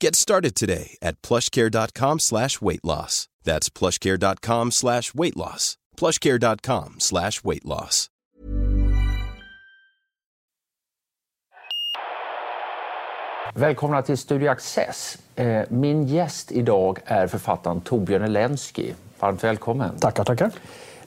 Get started today at plushcare.com slash weight loss. That's plushcare.com slash weight loss. plushcare.com slash weight loss. Välkomna till Studio Access. Eh, Min gäst idag är författaren Torbjörn Elensky. Varmt välkommen. Tackar, tackar.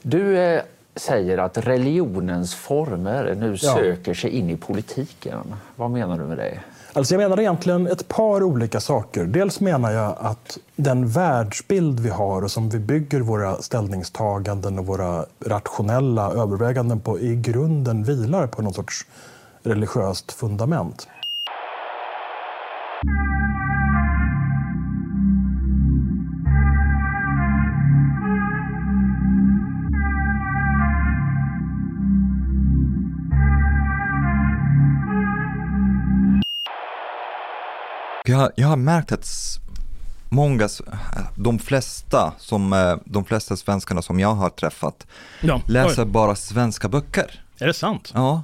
Du eh, säger att religionens former nu Ja. söker sig in i politiken. Vad menar du med det? Alltså jag menar egentligen ett par olika saker. Dels menar jag att den världsbild vi har och som vi bygger våra ställningstaganden och våra rationella överväganden på i grunden vilar på någon sorts religiöst fundament. Jag, jag har märkt att många, de flesta, som, eh, de flesta svenskarna som jag har träffat Ja, läser oj. bara svenska böcker. Är det sant? Ja,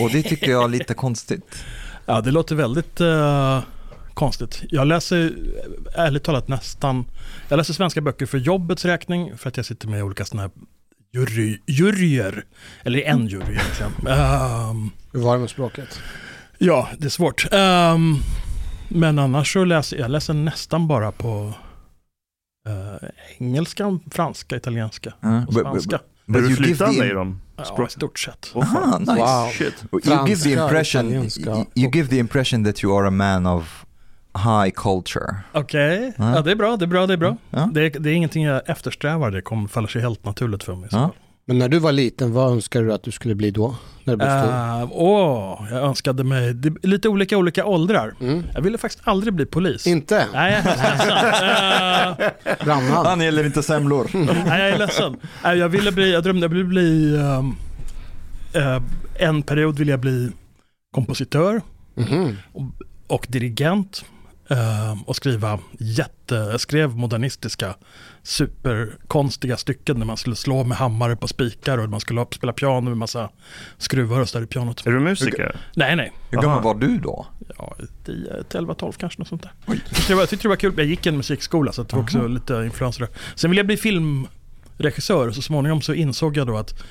och det tycker jag är lite konstigt. Ja, det låter väldigt eh, konstigt. Jag läser ärligt talat nästan... Jag läser svenska böcker för jobbets räkning för att jag sitter med i olika sådana här jury, juryer. Eller en jury egentligen. Ehm, Hur var det med språket? Ja, det är svårt. Ehm, men annars så läser jag läser nästan bara på uh, engelska, franska, italienska Ja. och spanska. Är But du give flytande i dem? Ja, i stort sett. Aha, nice. Wow. Shit. You give Franska, the impression, you, give the impression that you are a man of high culture. Okej, Ja. ja, det är bra, det är bra, det är bra. Ja. Det, är, det är ingenting jag eftersträvar, det kommer faller sig helt naturligt för mig. Ja. Men när du var liten, vad önskade du att du skulle bli då? När du blev stor? Uh, åh, jag önskade mig, det, lite olika olika åldrar. Mm. Jag ville faktiskt aldrig bli polis. Inte? Nej, jag är ledsen. Brandman? Han gäller inte semlor. Nej, jag är ledsen. Nej, jag ville bli, jag drömde, jag ville bli, ehm, eh, en period ville jag bli kompositör Mhm. och dirigent ehm, och skriva jätte, jag skrev modernistiska superkonstiga stycken där man skulle slå med hammare på spikar och man skulle spela piano med massa skruvar och sådär i pianot. Är du musiker? Nej, nej. Hur gammal Aha. var du då? Ja, 10, 11, 12 kanske något sånt där. Jag tyckte, det var, jag tyckte det var kul. Jag gick i en musikskola så det var också lite influenser där. Sen ville jag bli filmregissör och så småningom så insåg jag då att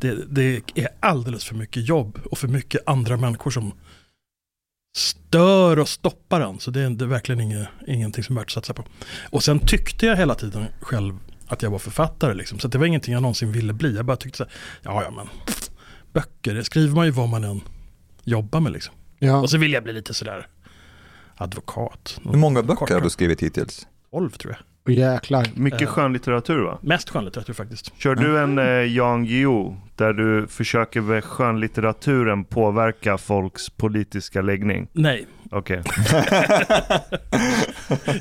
det, det är alldeles för mycket jobb och för mycket andra människor som stör och stoppar en. Så det är, det är verkligen inget, ingenting som är värt att satsa på. Och sen tyckte jag hela tiden själv att jag var författare. Liksom. Så det var ingenting jag någonsin ville bli. Jag bara tyckte så här, ja ja men böcker, det skriver man ju vad man än jobbar med liksom. Ja. Och så vill jag bli lite sådär advokat. Hur många böcker Kortare. har du skrivit hittills? 12 tror jag. Och jäklar. Mycket Eh. skönlitteratur va? Mest skönlitteratur faktiskt. Kör du en eh, Jan Guillou där du försöker med skönlitteraturen påverka folks politiska läggning? Nej, Okej.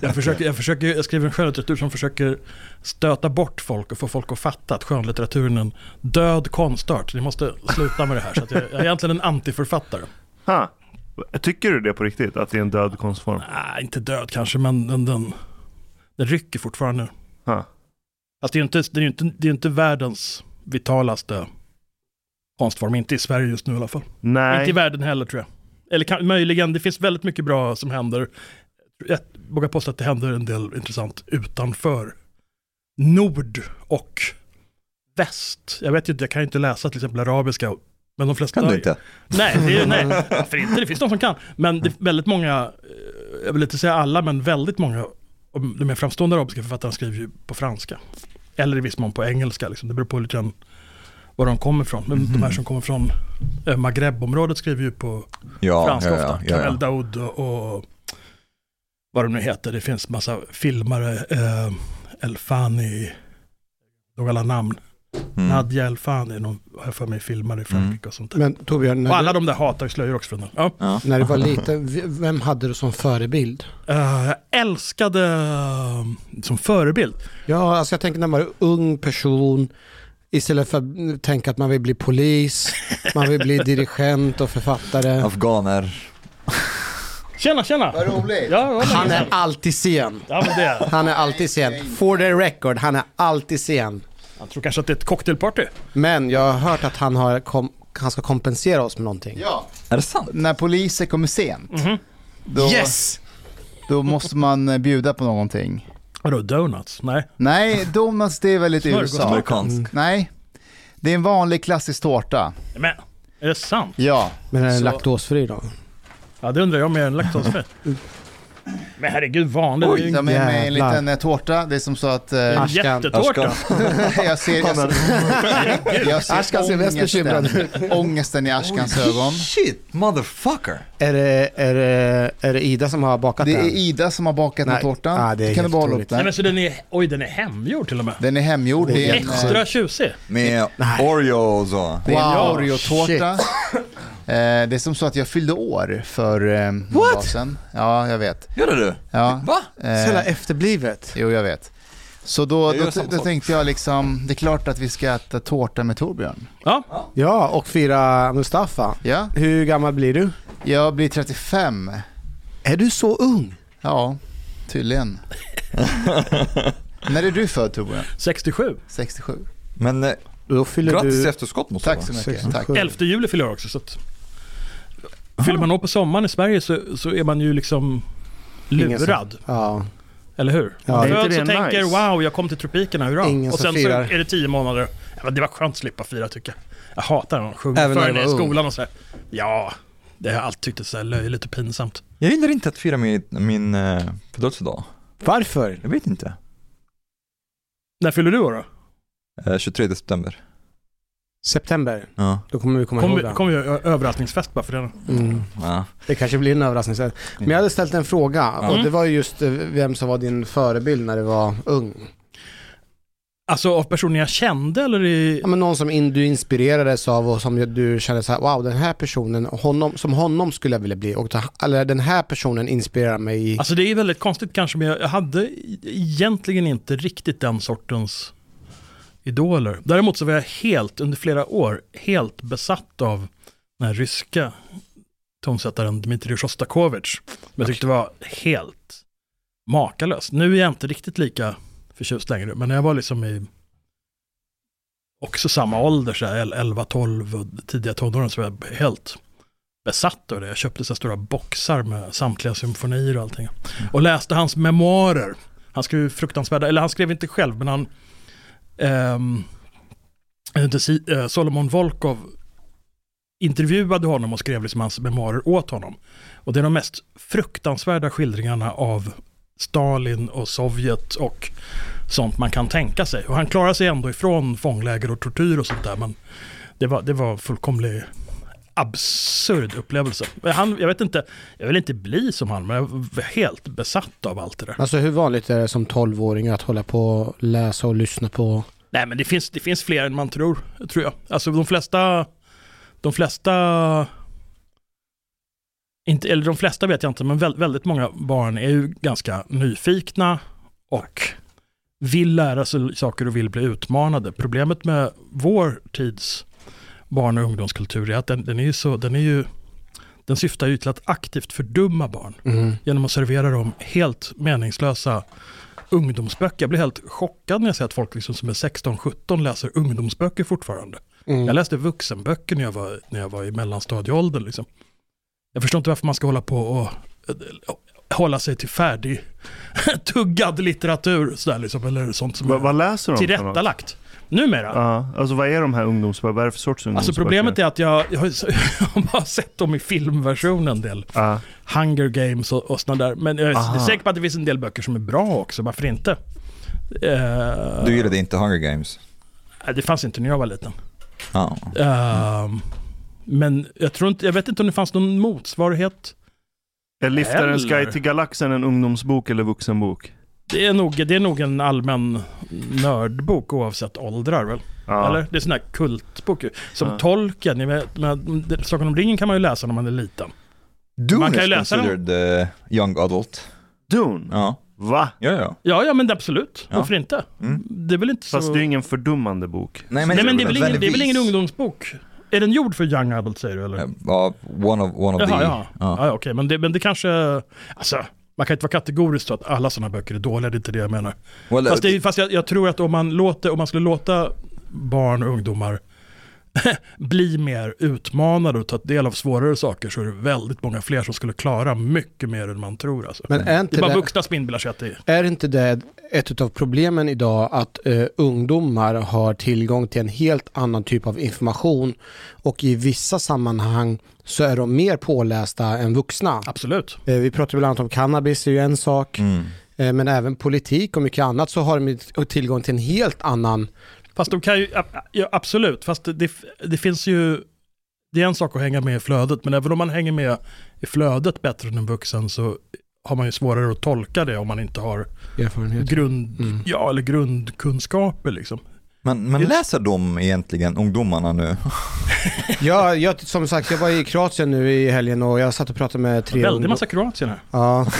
jag, försöker, jag, försöker, jag skriver en skönlitteratur som försöker stöta bort folk och få folk att fatta att skönlitteraturen är en död konstart. Ni måste sluta med det här. Så att jag, jag är egentligen en antiförfattare. Ha. Tycker du det på riktigt? Att det är en död konstform? Nej, inte död kanske, men den, den, den rycker fortfarande. Ha. Alltså det är ju inte, det är inte, det är inte världens vitalaste konstform. Inte i Sverige just nu i alla fall. Nej. Inte i världen heller tror jag. Eller kan, möjligen, det finns väldigt mycket bra som händer. Jag vågar påstå att det händer en del intressant utanför nord och väst. Jag vet ju inte, jag kan ju inte läsa till exempel arabiska. Men de flesta... Kan du inte? Nej, det är, nej, för inte. Det finns de som kan. Men det är väldigt många, eh, jag vill inte säga alla, men väldigt många av de mer framstående arabiska författarna skriver ju på franska. Eller i viss mån på engelska. Liksom. Det beror på lite grann var de kommer ifrån. Men de här som kommer från eh, Maghreb-området skriver ju på Ja, franska ja, ofta. ja, Kamel. Daoud och, och vad de nu heter. Det finns massa filmare. Eh, Elfani, några alla namn. Mm. Nadja Elfani, någon, har jag för mig, filmare i Frankrike och sånt där. Men Torbjörn, och när, alla du, de där hatar slöjor också. För den. Ja. Ja. när du var liten, vem hade du som förebild? Eh, jag älskade eh, som förebild. Ja, alltså jag tänker när man är ung person, istället för att tänka att man vill bli polis, man vill bli dirigent och författare. Afghaner. Tjena, tjena! Vad roligt. Ja, Han är alltid sen. Ja, men det är. Han är alltid sen. For the record, han är alltid sen. Jag tror kanske att det är ett cocktailparty. Men jag har hört att han, har kom, han ska kompensera oss med någonting. Ja, Är det sant? när poliser kommer sent, Mhm. då, Yes! då måste man eh, bjuda på någonting. Vadå, donuts? Nej. Nej, donuts det är väl lite Smörgås. USA. Amerikansk. Nej, det är en vanlig klassisk tårta. Men, är det sant? Ja, Men är den Så- laktosfri då? Ja, det undrar jag mer än laktosfri. Men herregud, är ju de är med en jävlar. liten eh, tårta. Det är som så att... eh, en Ashkan. jättetårta. jag ser, jag ser, jag ser Ashkan ser mest bekymrad ångesten, ångesten i Ashkans ögon. Shit, motherfucker. Är det, är, det, är det Ida som har bakat Det den? är Ida som har bakat den Nej. tårtan. Ah, det är kan du helt upp otroligt. Nej, den? men så den är, oj, den är hemgjord till och med. Den är hemgjord. Det är en, eh, Extra tjusig. Med Nej. Oreo och så. det är en Wow, Oreo-tårta. Eh, det är som så att jag fyllde år för eh, någon What? dag sedan. Ja, jag vet. Gör du? Ja. Va? Så jävla Eh, efterblivet. jo, jag vet. Så då, då, då tänkte jag liksom, det är klart att vi ska äta tårta med Torbjörn. Ja, Ja, och fira Mustafa. Ja, Hur gammal blir du? jag blir 35. Är du så ung? Ja, tydligen. När är du född Torbjörn? 67. 67. Men eh, Då fyller grattis i du... efterskott måste Tack så mycket. Tack. 67. 11 juli fyller jag också. Så att, fyller man år på sommaren i Sverige så, så är man ju liksom lurad. Ja. Eller hur? Ja. Man föds och tänker nice? wow, jag kom till tropikerna, hurra. Ingen och sen så är det tio månader. Det var skönt att slippa fira tycker jag. Jag hatar när de sjunger när för du i skolan och sådär. Ja, det har jag alltid tyckt är så här löjligt och pinsamt. Jag gillar inte att fira min, min eh, födelsedag. Varför? Jag vet inte. När fyller du år då? Eh, 23 september. September. Ja. Då kommer vi komma ihåg Kommer det. kom vi göra överraskningsfest bara för det? Mm. ja. Det kanske blir en överraskning sen. Men jag hade ställt en fråga och Mm. det var ju just eh, vem som var din förebild när du var ung. Alltså av personer jag kände eller i... Ja, men någon som in, du inspirerades av och som du kände så här, wow den här personen, honom, som honom skulle jag vilja bli. Och, ta- eller den här personen inspirerar mig i... Alltså det är väldigt konstigt kanske, men jag hade egentligen inte riktigt den sortens idoler. Däremot så var jag helt, under flera år, helt besatt av den här ryska tonsättaren Dmitrij Shostakovich. Men jag tyckte det var helt makalöst. Nu är jag inte riktigt lika förtjust längre, men jag var liksom i också samma ålder, så här 11, 12 och tidiga tonåren, så var jag helt besatt av det. Jag köpte så stora boxar med samtliga symfonier och allting. Och läste hans memoarer. Han skrev fruktansvärda, eller han skrev inte själv, men han... Ehm, eh, Solomon Volkov intervjuade honom och skrev liksom hans memoarer åt honom. Och det är de mest fruktansvärda skildringarna av Stalin och Sovjet och sånt man kan tänka sig. Och han klarar sig ändå ifrån fångläger och tortyr och sånt där. Men det var, det var fullkomlig absurd upplevelse. Han, jag vet inte, jag vill inte bli som han, men jag var helt besatt av allt det där. Alltså hur vanligt är det som 12-åring att hålla på och läsa och lyssna på? Nej, men det finns, det finns fler än man tror, tror jag. Alltså de flesta, de flesta, inte, eller de flesta vet jag inte, men väldigt, väldigt många barn är ju ganska nyfikna och vill lära sig saker och vill bli utmanade. Problemet med vår tids barn och ungdomskultur är att den, den är ju så, den är ju, den syftar ju till att aktivt fördumma barn Mm. genom att servera dem helt meningslösa ungdomsböcker. Jag blir helt chockad när jag ser att folk liksom som är 16-17 läser ungdomsböcker fortfarande. Mm. Jag läste vuxenböcker när jag var, när jag var i mellanstadieåldern. Liksom. Jag förstår inte varför man ska hålla på och eh, hålla sig till färdig tuggad litteratur sådär, liksom, eller sånt som Va, vad läser de? tillrättalagt. Numera. Ja, alltså vad är de här ungdomsböckerna? Vad är det för sorts ungdomsböcker? Alltså problemet är att jag, jag, har, bara sett dem i filmversion en del. Ja. Hunger Games och, och sådana där. Men jag är Aha. säker på att det finns en del böcker som är bra också, varför inte? Eh, Du gillade inte Hunger Games? Det fanns inte när jag var liten. Ja. Ehm, men jag tror inte, jag vet inte om det fanns någon motsvarighet. Är Liftarens guide till galaxen en ungdomsbok eller vuxenbok? Det är nog, det är nog en allmän nördbok oavsett åldrar väl? Ja. Eller? Det är sån här kultbok. Som Ja. Tolkien, ni vet, men det- Sagan om ringen kan man ju läsa när man är liten. Dune Man kan ju läsa den. considered uh, young adult. Dune? Ja, Va? ja, ja. Ja, ja men absolut. Ja. Varför inte? Mm. Det är väl inte så... Fast det är ju ingen fördummande bok. Nej men det är, väl ingen, det är väl ingen ungdomsbok? Är den gjord för young adult säger du eller? Ja, one of, one of Jaha, the... ja. ja. ja okej, men, det, men det kanske... Alltså, man kan inte vara kategorisk så att alla sådana böcker är dåliga, det är inte det jag menar. Well, Fast, det, fast jag, jag tror att om man, låter, om man skulle låta barn och ungdomar bli mer utmanade och ta del av svårare saker så är det väldigt många fler som skulle klara mycket mer än man tror. Alltså. Men är det inte är bara det, vuxna sig att det är... är inte det ett av problemen idag att eh, ungdomar har tillgång till en helt annan typ av information och i vissa sammanhang så är de mer pålästa än vuxna. Absolut. Eh, vi pratar bland annat om cannabis, är ju en sak, Mm. eh, men även politik och mycket annat så har de tillgång till en helt annan Fast de kan ju, ja, absolut, fast det, det, finns ju, det är en sak att hänga med i flödet, men även om man hänger med i flödet bättre än en vuxen så har man ju svårare att tolka det om man inte har erfarenhet. grund, Mm. ja, eller grundkunskaper liksom. Men, men läser de egentligen, ungdomarna nu? Ja, jag, som sagt, jag var i Kroatien nu i helgen och jag satt och pratade med tre Väldigt massa Kroatien här. Ja.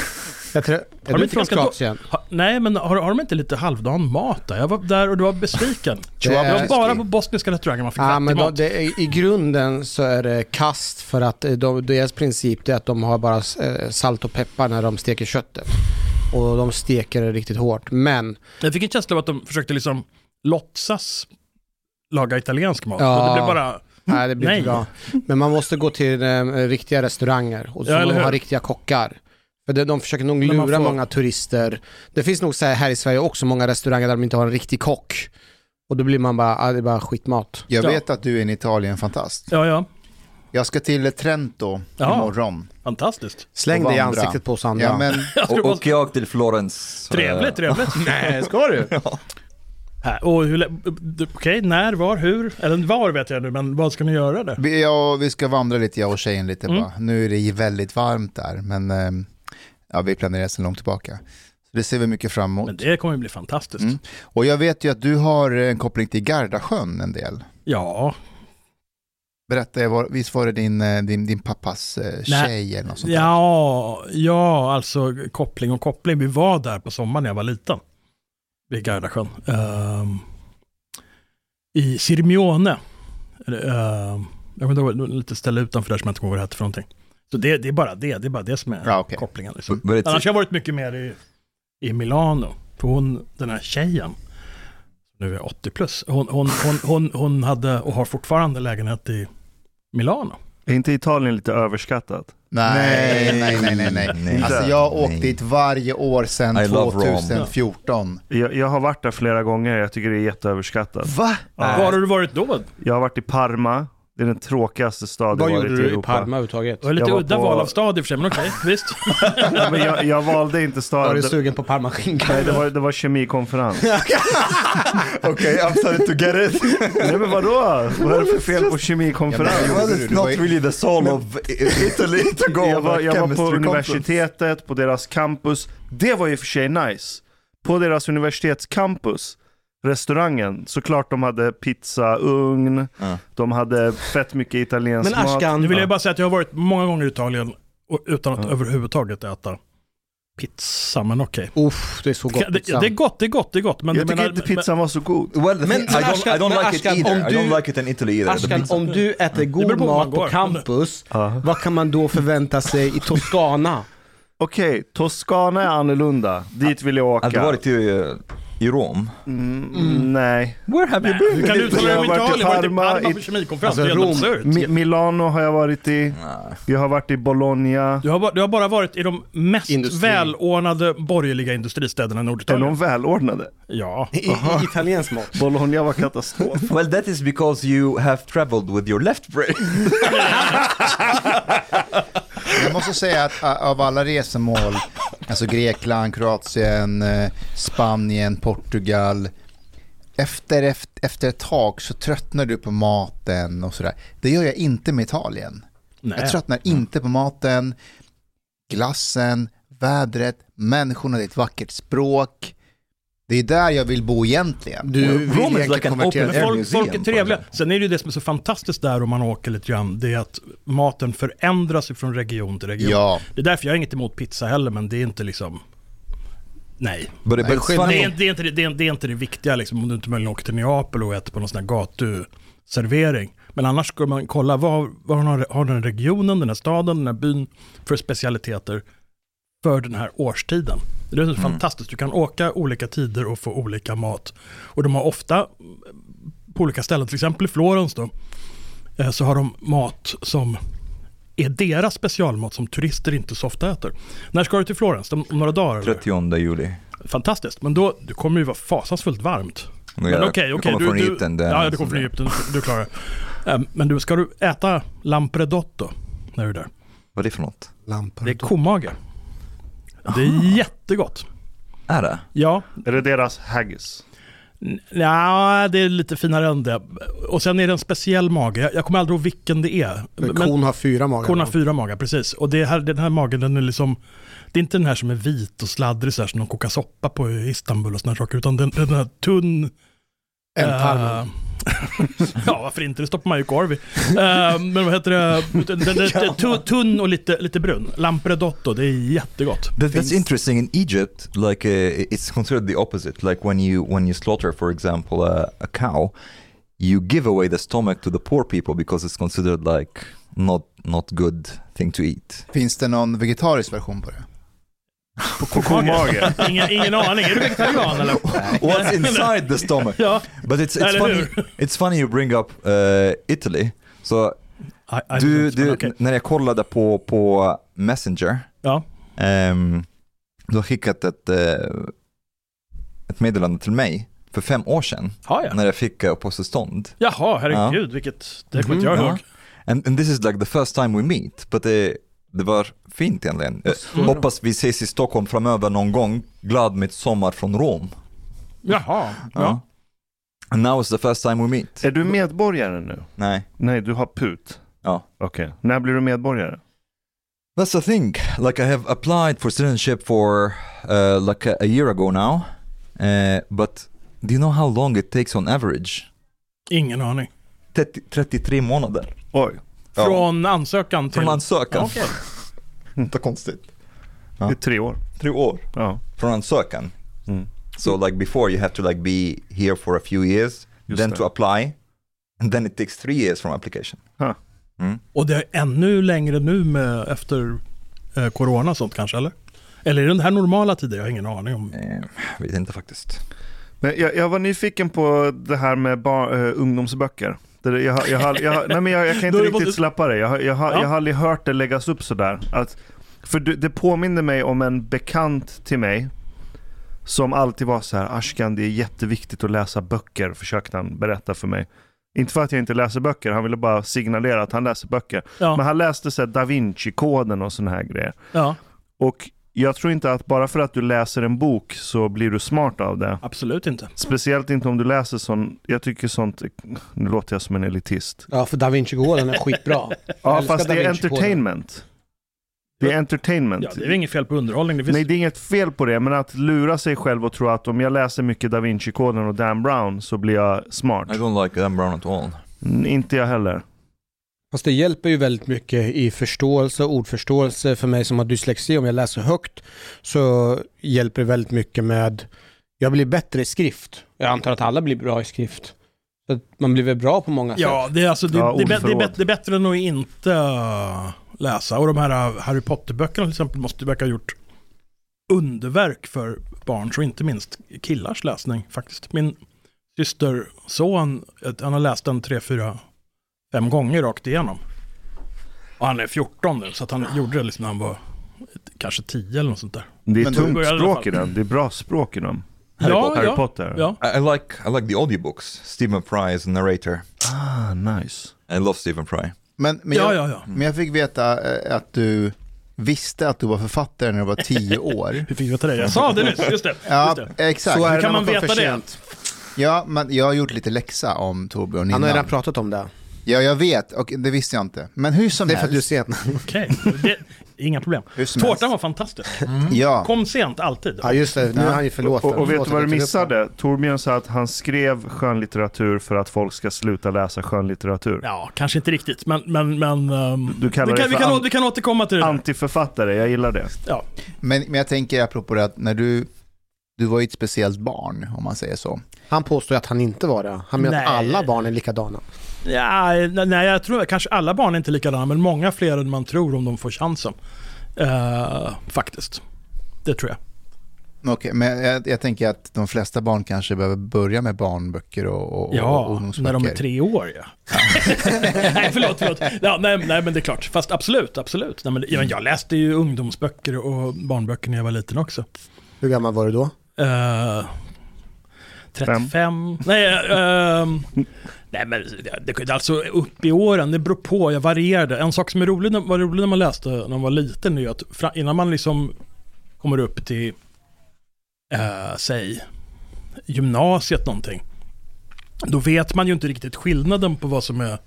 Jag tror, är de du inte från Kroatien? Ha, nej, men har, har de inte lite halvdan mat där? Jag var där och du var besviken. Det Det var bara på bosniska restauranger man fick Ja, men då, mat. det, är- I grunden så är det kast för att eh, de, deras princip är att de har bara eh, salt och peppar när de steker köttet. Och de steker det riktigt hårt. Men Jag fick en känsla av att de försökte liksom låtsas laga italiensk mat. Ja. Det blev bara... nej, det blir inte bra. Men man måste gå till eh, riktiga restauranger och så Ja, har riktiga kockar. För de försöker nog lura får- många turister. Det finns nog så här, här i Sverige också många restauranger där de inte har en riktig kock. Och då blir man bara, ah, det är bara skitmat. Jag Ja. vet att du är en Italien-fantast. Ja, ja. Jag ska till Trento Ja. imorgon. Fantastiskt. Släng det i ansiktet på oss andra. Ja, men Och, och jag till Florens. Trevligt, trevligt. Nej, ska du? Här, och hur, lä- okej, när, var, hur? Eller var vet jag nu, men vad ska ni göra där? vi, ja, vi ska vandra lite, jag och tjejen lite Mm. bara. Nu är det ju väldigt varmt där, men eh, ja, vi planerar sedan långt tillbaka. Så det ser vi mycket fram emot. Men det kommer ju bli fantastiskt. Mm. Och jag vet ju att du har en koppling till Gardasjön en del. Ja, Berätta, var, visst var det din, eh, din, din pappas eh, tjej eller något sånt där? ja, ja, alltså koppling och koppling. Vi var där på sommaren när jag var liten. Vid Gardasjön. Ehm, I Sirmione. Um, jag vet inte, lite ställe utanför där som jag inte kommer ihåg vad det hette för någonting. Så det, det är bara det, det är bara det som är Ja, okej. kopplingen. Liksom. Annars har jag varit mycket mer i, i Milano. För hon, den här tjejen, nu är 80 plus, hon, hon, hon, hon, hon hade och har fortfarande lägenhet i Milano. Är inte Italien lite överskattat? Nej, nej, nej, nej, nej. Nej. Alltså jag har åkt Nej. dit varje år sedan I love Rome. 2014. Jag, jag har varit där flera gånger, jag tycker det är jätteöverskattat. Va? Ja. Var har du varit då? Jag har varit i Parma, det är den tråkigaste staden Vad jag varit gjorde i du i Europa. Parma överhuvudtaget? Det var lite Jag var udda på- val av stad i och för sig, men okej, visst. Men jag, jag valde inte Var staden. du sugen på parmaskinka? nej, det, var, det var kemikonferens. Okej, I'm starting to get it. nej men vadå? Vad är det för fel på kemikonferens? Ja, men- well, it's not really the soul of Italy to go jag var, jag var på universitetet, på deras campus. Det var ju för sig nice. På deras universitetscampus, restaurangen, såklart de hade pizza, ugn, Ja. de hade fett mycket italiensk Men Ashkan, Nu vill jag bara säga att jag har varit många gånger i Italien och, utan att Ja. överhuvudtaget äta pizza, men okej. Uff, det är så gott Det, det är gott, det är gott, det är gott. Men Jag tycker inte pizzan var så god. Well, Men- thing, I don't, Ashkan- I don't like it Ashkan, either. om I du- don't like it in Italy either. the Ashkan, om du äter god mat på campus, vad kan man då förvänta sig i Toscana? Okej, Toscana är annorlunda. Dit vill jag Hade du åka. varit i Rom? Mm, Nej. Where have you been? Hur kan du uttala dig om Jag har varit i Italien? Varit i Parma, Parma i- på kemikonferens? Alltså, det är absurt. Mi- Milano har jag varit i. Nej. Jag har varit i Bologna. Du har, bara, du har bara varit i de mest Industri. välordnade borgerliga industristäderna i Är Norditalien. de välordnade? Ja. I, i italiensk mått. Bologna var katastrof. Well, that is because you have traveled with your left brain. Jag måste säga att av alla resemål, alltså Grekland, Kroatien, eh, Spanien, Portugal. Efter, efter, efter ett tag så tröttnar du på maten och sådär. Det gör jag inte med Italien. Nej. Jag tröttnar inte på maten, glassen, vädret, människorna, det är ett vackert språk. Det är där jag vill bo egentligen. Du vill egentligen like an konvertera open folk, folk är trevliga. Sen är det ju det som är så fantastiskt där om man åker lite grann, det är att maten förändras från region till region. Ja, Det är därför jag har inget emot pizza heller, men det är inte liksom... Nej. But, but it's Det är, det, är inte, det, är, det är inte det viktiga liksom, om du inte möjligen åker till Neapel och äter på någon sån här gatuservering. Men annars ska man kolla vad, vad har, har den regionen, den här staden, den här byn för specialiteter för den här årstiden. Det är så fantastiskt, du kan åka olika tider och få olika mat. Och de har ofta på olika ställen, till exempel i Florens då, eh, så har de mat som är deras specialmat som turister inte så ofta äter. När ska du till Florens? Om några dagar? eller? 30 juli. Fantastiskt, men då det kommer ju vara fasansfullt varmt. Men Jag- okej, okej. kommer du, från du, Egypten. Ja, du kommer från Egypten, du klarar det. Eh, Men du, ska du äta lampredotto när du är där? Vad är det för något? Lampor. Det är komage. Det är jättegott. Är det? Ja, Är det deras haggis? Ja, det är lite finare än det. Och sen är det en speciell mage. Jag- Jag kommer aldrig ihåg vilken det är. Men kon har fyra magar. kon har fyra magar, precis. Och det här, den här magen, den är liksom... Det är inte den här som är vit och sladdrig så här som de kokar soppa på i Istanbul och sådana saker. Utan den, den här tunn... Ändtarmen. eh, ja, varför inte? Det stoppar man ju korv i. Eh, men vad heter det? Den, den, den, tu- tunn och lite, lite brun. Lampredotto, det är jättegott. That, that's interesting. In Egypt, like uh, it's considered the opposite. Like when you when you slaughter, for example, a, a cow, you give away the stomach to the poor people because it's considered like not not good thing to eat. finns det någon vegetarisk version på det? På komage? Ingen, ingen aning. Är du vegetarian eller? What's inside the stomach? Ja. But it's it's Eller funny. hur? It's funny you bring up uh, Italy. Så I, I du, du okej. när jag kollade på på Messenger, Ja. um, du har skickat ett uh, ett meddelande till mig för fem år sedan Har jag? när jag fick uh, uppehållstillstånd. Jaha, herregud, vilket... Det kommer inte jag Ja. ihåg. And, and this is like the first time we meet, but det, det var fint egentligen. Jag hoppas vi ses i Stockholm framöver någon gång. Glad midsommar från Rom. Jaha, ja. Ja. Now is the first time we meet. Är du medborgare nu? Nej. Nej, du har PUT. Ja. Okej. När blir du medborgare? That's the thing. Like I have applied for citizenship for uh, like a, a year ago now. Uh, but do you know how long it takes on average? Ingen aning. 30, 33 månader. Oj. Ja. Från ansökan till... Från ansökan. Okej. Inte konstigt. Det är tre år. Tre år. Ja. Från ansökan. Mm. So like before you have to like be here for a few years, Just then det. to apply, and then it takes three years from application. Huh. Mm. Och det är ännu längre nu med, efter eh, corona och sånt kanske, eller? Eller är det den här normala tider? Jag har ingen aning om. Eh, vet inte faktiskt. Men jag, jag var nyfiken på det här med bar, uh, ungdomsböcker. Det, jag, har- jag, har- jag, har- nej, men jag, jag kan inte riktigt både- släppa det. Jag, har- jag, har- Ja. aldrig hört det läggas upp sådär. Att, för det, det påminner mig om en bekant till mig som alltid var så här, Ashkan det är jätteviktigt att läsa böcker, försökte han berätta för mig. Inte för att jag inte läser böcker, han ville bara signalera att han läser böcker. Ja, Men han läste så här Da Vinci-koden och sådana här grejer. ja Och jag tror inte att bara för att du läser en bok så blir du smart av det. absolut inte. Speciellt inte om du läser sån, jag tycker sånt, nu låter jag som en elitist. Ja, för Da Vinci-koden är skitbra. Ja fast det är entertainment. Det är entertainment. Ja, det är inget fel på underhållning. Det finns... Nej det är inget fel på det, men att lura sig själv och tro att om jag läser mycket Da Vinci-koden och Dan Brown så blir jag smart. I don't like Dan Brown at all. Mm, inte jag heller. Fast det hjälper ju väldigt mycket i förståelse och ordförståelse för mig som har dyslexi. Om jag läser högt så hjälper det väldigt mycket med, jag blir bättre i skrift. Jag antar att alla blir bra i skrift. Så man blir väl bra på många Ja, sätt. det är, alltså, det, Ja, det, det, bä- det är bättre än att inte läsa. Och de här äh, Harry Potter-böckerna till exempel måste verka ha gjort underverk för barns och inte minst killars läsning faktiskt. Min systerson, han har läst den tre, fyra, fem gånger rakt igenom. Och han är 14 nu, så att han gjorde det liksom när han var kanske 10 eller något sånt där. Det är Men tungt språk i den. Det är bra språk i den. Harry ja, Harry ja, Potter. Ja. I, I like I like the audiobooks. Stephen Fry is a narrator. Ah, nice. I love Stephen Fry. Men, men, Ja, jag, ja, ja. men jag fick veta eh, att du visste att du var författare när du var tio år. Hur fick du veta det? Jag sa det nyss, just det. Ja, Just det. exakt. Så är Hur kan man får veta det? Ja, men jag har gjort lite läxa om Torbjörn Han har redan innan. pratat om det. Ja, jag vet och det visste jag inte. Men hur som Det är för att du är helst. sen. Okej, det, inga problem. Hur som Tårtan helst. var fantastisk. Ja, Kom sent alltid. Ja just det, nu är han ju förlåten. Och, och vet Förlåt du vad att du jag tog upp det. missade? Torbjörn sa att han skrev skönlitteratur för att folk ska sluta läsa skönlitteratur. Ja, kanske inte riktigt, men... men, men ehm, Du kallar vi, det kan, vi, kan, an- vi kan återkomma till det. där. Antiförfattare, jag gillar det. Ja. men, men jag tänker apropå det att när du, du var ju ett speciellt barn om man säger så. Han påstår att han inte var det. Han menar att alla barn är likadana. Ja, nej, nej, jag tror kanske alla barn är inte likadana, men många fler än man tror om de får chansen. Eh, faktiskt. Det tror jag. Okej, men jag, jag tänker att de flesta barn kanske behöver börja med barnböcker och, och, och Ja, ungdomsböcker. när de är tre år ja. nej, förlåt, förlåt. Ja, nej, nej, men det är klart. Fast absolut, absolut. Nej, men, ja, men jag läste ju ungdomsböcker och barnböcker när jag var liten också. Hur gammal var du då? Eh, 35. Nej, ehm, nej, men det, det, alltså upp i åren, det beror på, jag varierade. En sak som är rolig, var rolig när man läste när man var liten är att innan man liksom kommer upp till, eh, säg, gymnasiet någonting. Då vet man ju inte riktigt skillnaden på vad som är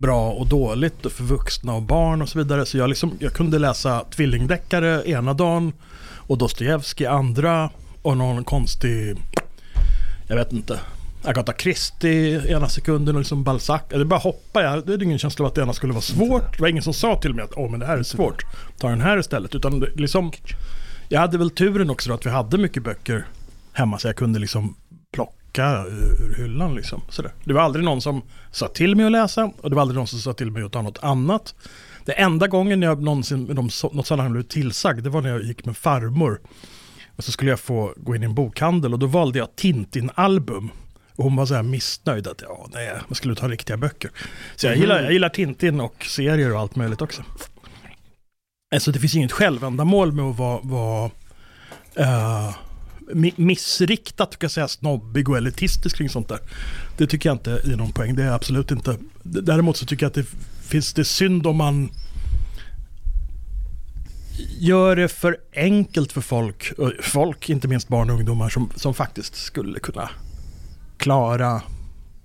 bra och dåligt för vuxna och barn och så vidare. Så jag, liksom, jag kunde läsa tvillingdeckare ena dagen och Dostojevskij andra och någon konstig, jag vet inte, Agatha Christie ena sekunden och liksom Balzac. Det bara hoppar jag hade ingen känsla av att det ena skulle vara svårt. Det var ingen som sa till mig att åh men det här är svårt, ta den här istället. Utan liksom, jag hade väl turen också då att vi hade mycket böcker hemma så jag kunde liksom plocka ur hyllan liksom. Sådär. Det var aldrig någon som sa till mig att läsa och det var aldrig någon som sa till mig att ta något annat. Det enda gången jag någonsin något sådant något blev tillsagd, det var när jag gick med farmor. Och så skulle jag få gå in i en bokhandel och då valde jag Tintin-album. Och hon var så här missnöjd att ja, nej, man skulle ta riktiga böcker. Så jag, gillar, jag gillar Tintin och serier och allt möjligt också. Alltså det finns inget självändamål med att vara, vara mi- missriktat, kan jag säga, snobbig och elitistisk kring sånt där. Det tycker jag inte är någon poäng, det är absolut inte. Däremot så tycker jag att det finns det synd om man gör det för enkelt för folk, folk, inte minst barn och ungdomar, som, som faktiskt skulle kunna klara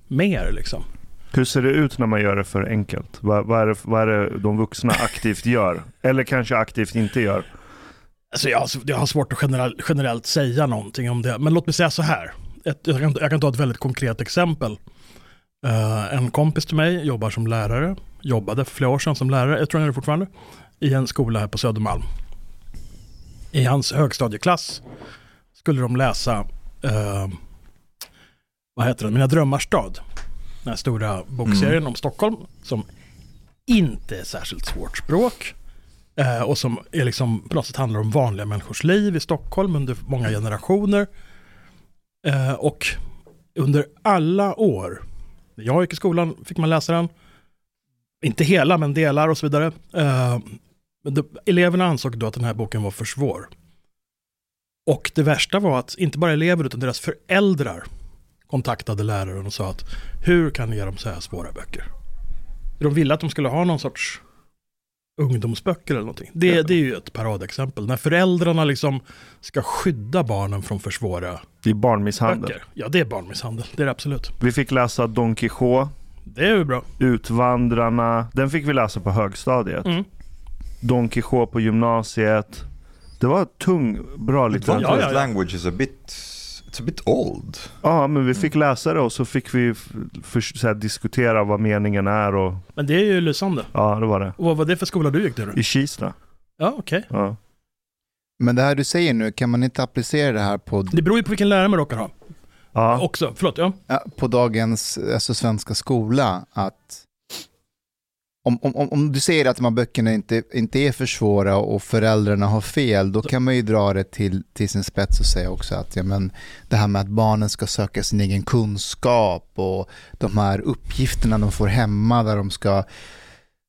mer liksom. Hur ser det ut när man gör det för enkelt? Vad, vad, är, det, vad är det de vuxna aktivt gör? Eller kanske aktivt inte gör? Alltså jag, har, jag har svårt att generell, generellt säga någonting om det, men låt mig säga så här. Ett, jag, kan, jag kan ta ett väldigt konkret exempel. Eh, en kompis till mig jobbar som lärare, jobbade för flera år sedan som lärare, jag tror han är det fortfarande, i en skola här på Södermalm. I hans högstadieklass skulle de läsa, eh, vad heter den, Mina drömmars stad. Den här stora bokserien om Stockholm, som inte är särskilt svårt språk. Eh, och som är liksom, på något sätt handlar om vanliga människors liv i Stockholm under många generationer. Eh, och under alla år, när jag gick i skolan fick man läsa den. Inte hela, men delar och så vidare. Eh, det, eleverna ansåg då att den här boken var för svår. Och det värsta var att inte bara elever utan deras föräldrar kontaktade läraren och sa att hur kan ni ge dem så här svåra böcker? De ville att de skulle ha någon sorts ungdomsböcker eller någonting. Det, det är ju ett paradexempel. När föräldrarna liksom ska skydda barnen från för svåra Det är barnmisshandel. böcker. Ja, det är barnmisshandel. Det är det absolut. Vi fick läsa Don Quijote, Det är ju bra. Utvandrarna. Den fick vi läsa på högstadiet. Mm. Don Quijote på gymnasiet. Det var tung, bra litteratur. Ja, ja, ja. language is a bit, it's a bit old. Ja, men vi fick läsa det och så fick vi för, så här, diskutera vad meningen är och Men det är ju lysande. ja, det var det. Och vad var det för skola du gick till? I Kista. Ja, okej. Ja. Men det här du säger nu, kan man inte applicera det här på, Det beror ju på vilken lärare man råkar ha. Ja. Också, förlåt, ja. på dagens alltså, svenska skola? Att om, om, om- om du säger att de här böckerna inte, inte är för svåra och föräldrarna har fel, då kan man ju dra det till, till sin spets och säga också att ja, men det här med att barnen ska söka sin egen kunskap och de här uppgifterna de får hemma där de ska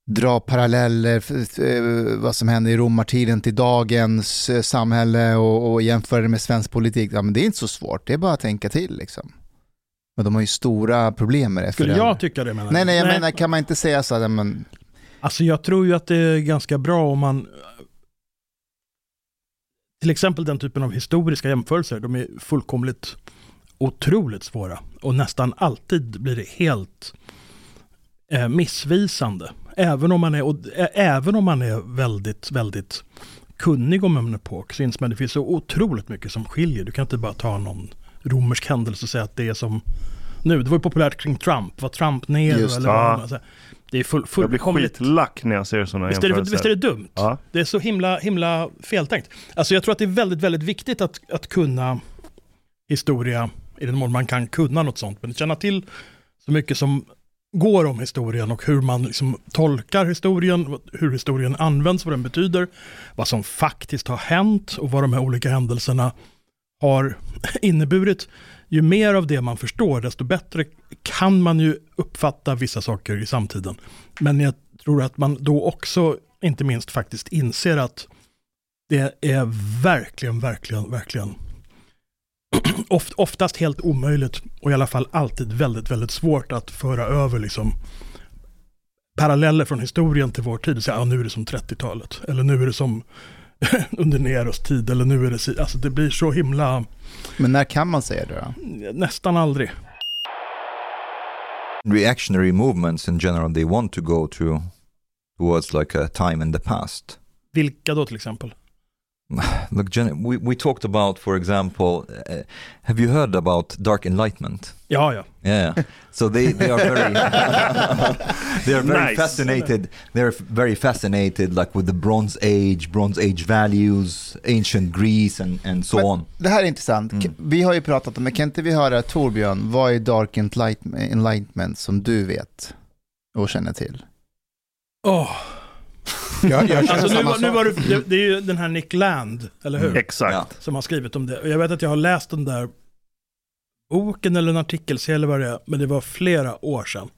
dra paralleller, eh, vad som hände i romartiden till dagens eh, samhälle och, och jämföra det med svensk politik. Ja, men det är inte så svårt, det är bara att tänka till. Liksom. Men de har ju stora problem med det. Skulle jag tycka det menar Nej, nej, jag menar, kan man inte säga så ja, men, Alltså jag tror ju att det är ganska bra om man till exempel den typen av historiska jämförelser, de är fullkomligt otroligt svåra och nästan alltid blir det helt eh, missvisande. Även om, man är, och, även om man är väldigt, väldigt kunnig om en epok så inser man att det finns så otroligt mycket som skiljer. Du kan inte bara ta någon romersk händelse och säga att det är som nu. Det var ju populärt kring Trump. Var Trump ner? Just eller det. vad. Det är full, Jag blir skitlack när jag ser sådana Visst är, det, jämförelser. visst är det dumt? Ja. Det är så himla, himla feltänkt. Alltså jag tror att det är väldigt, väldigt viktigt att, att kunna historia i den mån man kan kunna något sånt. Men känna till så mycket som går om historien och hur man liksom tolkar historien, hur historien används, vad den betyder, vad som faktiskt har hänt och vad de här olika händelserna har inneburit. Ju mer av det man förstår, desto bättre kan man ju uppfatta vissa saker i samtiden. Men jag tror att man då också, inte minst faktiskt inser att det är verkligen, verkligen, verkligen oftast helt omöjligt och i alla fall alltid väldigt, väldigt svårt att föra över liksom paralleller från historien till vår tid säga, ja nu är det som 30-talet, eller nu är det som under Neros tid, eller nu är det, si-" alltså det blir så himla, men när kan man säga det då? nästan aldrig. reactionary movements in general they want to go to towards like a time in the past Vilka då till exempel? look gen- we, we talked about for example uh, have you heard about dark enlightenment Ja, ja. yeah so they, they are very they are very Nice. fascinated they're very fascinated like with the bronze age bronze age values ancient greece and, and so Men- on Det här är intressant. Mm. Vi har ju pratat om, men kan inte vi höra Torbjörn, vad är Dark Enlightenment, enlightenment som du vet och känner till? Åh, Jag, jag känner Alltså nu, var- nu var det, det, det är ju den här Nick Land, eller hur? Exakt. Ja. Som har skrivit om det. Och jag vet att jag har läst den där boken eller en artikelserie eller vad det är, men det var flera år sedan.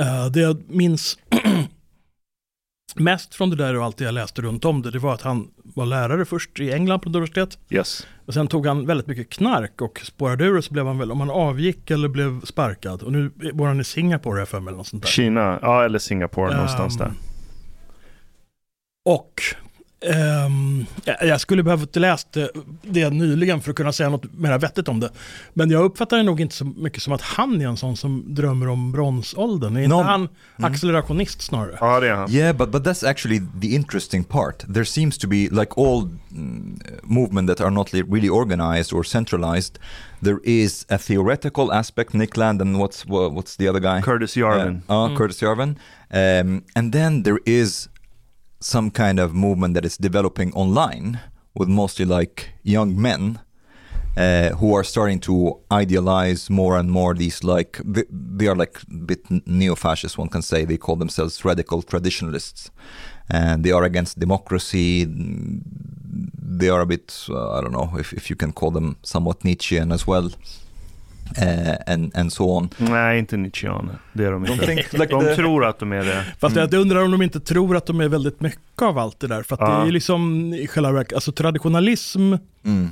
Eh, det jag minns mest från det där och allt det jag läste runt om det, det var att han var lärare först i England på universitet. Yes. Och sen tog han väldigt mycket knark och spårade ur och så blev han väl, om han avgick eller blev sparkad. Och nu bor han i Singapore jag för mig eller något sånt där. Kina, ja eller Singapore någonstans där. Och ehm, jag- skulle behövt läst det, det nyligen för att kunna säga något mer vettigt om det. Men jag uppfattar det nog inte så mycket som att han är en sån som drömmer om bronsåldern. Är inte No. han accelerationist snarare? Ja det är han. Yeah, but but that's actually the interesting part. There seems to be like all mm, movement that are not really organized or centralized. There is a theoretical aspect. Nick Land and what's wha- what's the other guy? Curtis Yarvin. Uh, uh, Curtis Yarvin. Um, and then there is some kind of movement that is developing online with mostly like young men uh, who are starting to idealize more and more these like they, they are like a bit neo-fascist one can say. They call themselves radical traditionalists. And they are against democracy. They are a bit uh, i don't know if, if you can call them somewhat nietzschean as well uh, and and so on Nej, inte Nietzscheaner. Det är de inte. like De the- tror att de är det. Fast jag undrar om de inte tror att de är väldigt mycket av allt det där. För att det Ja. är ju liksom i själva verket, alltså traditionalism mm,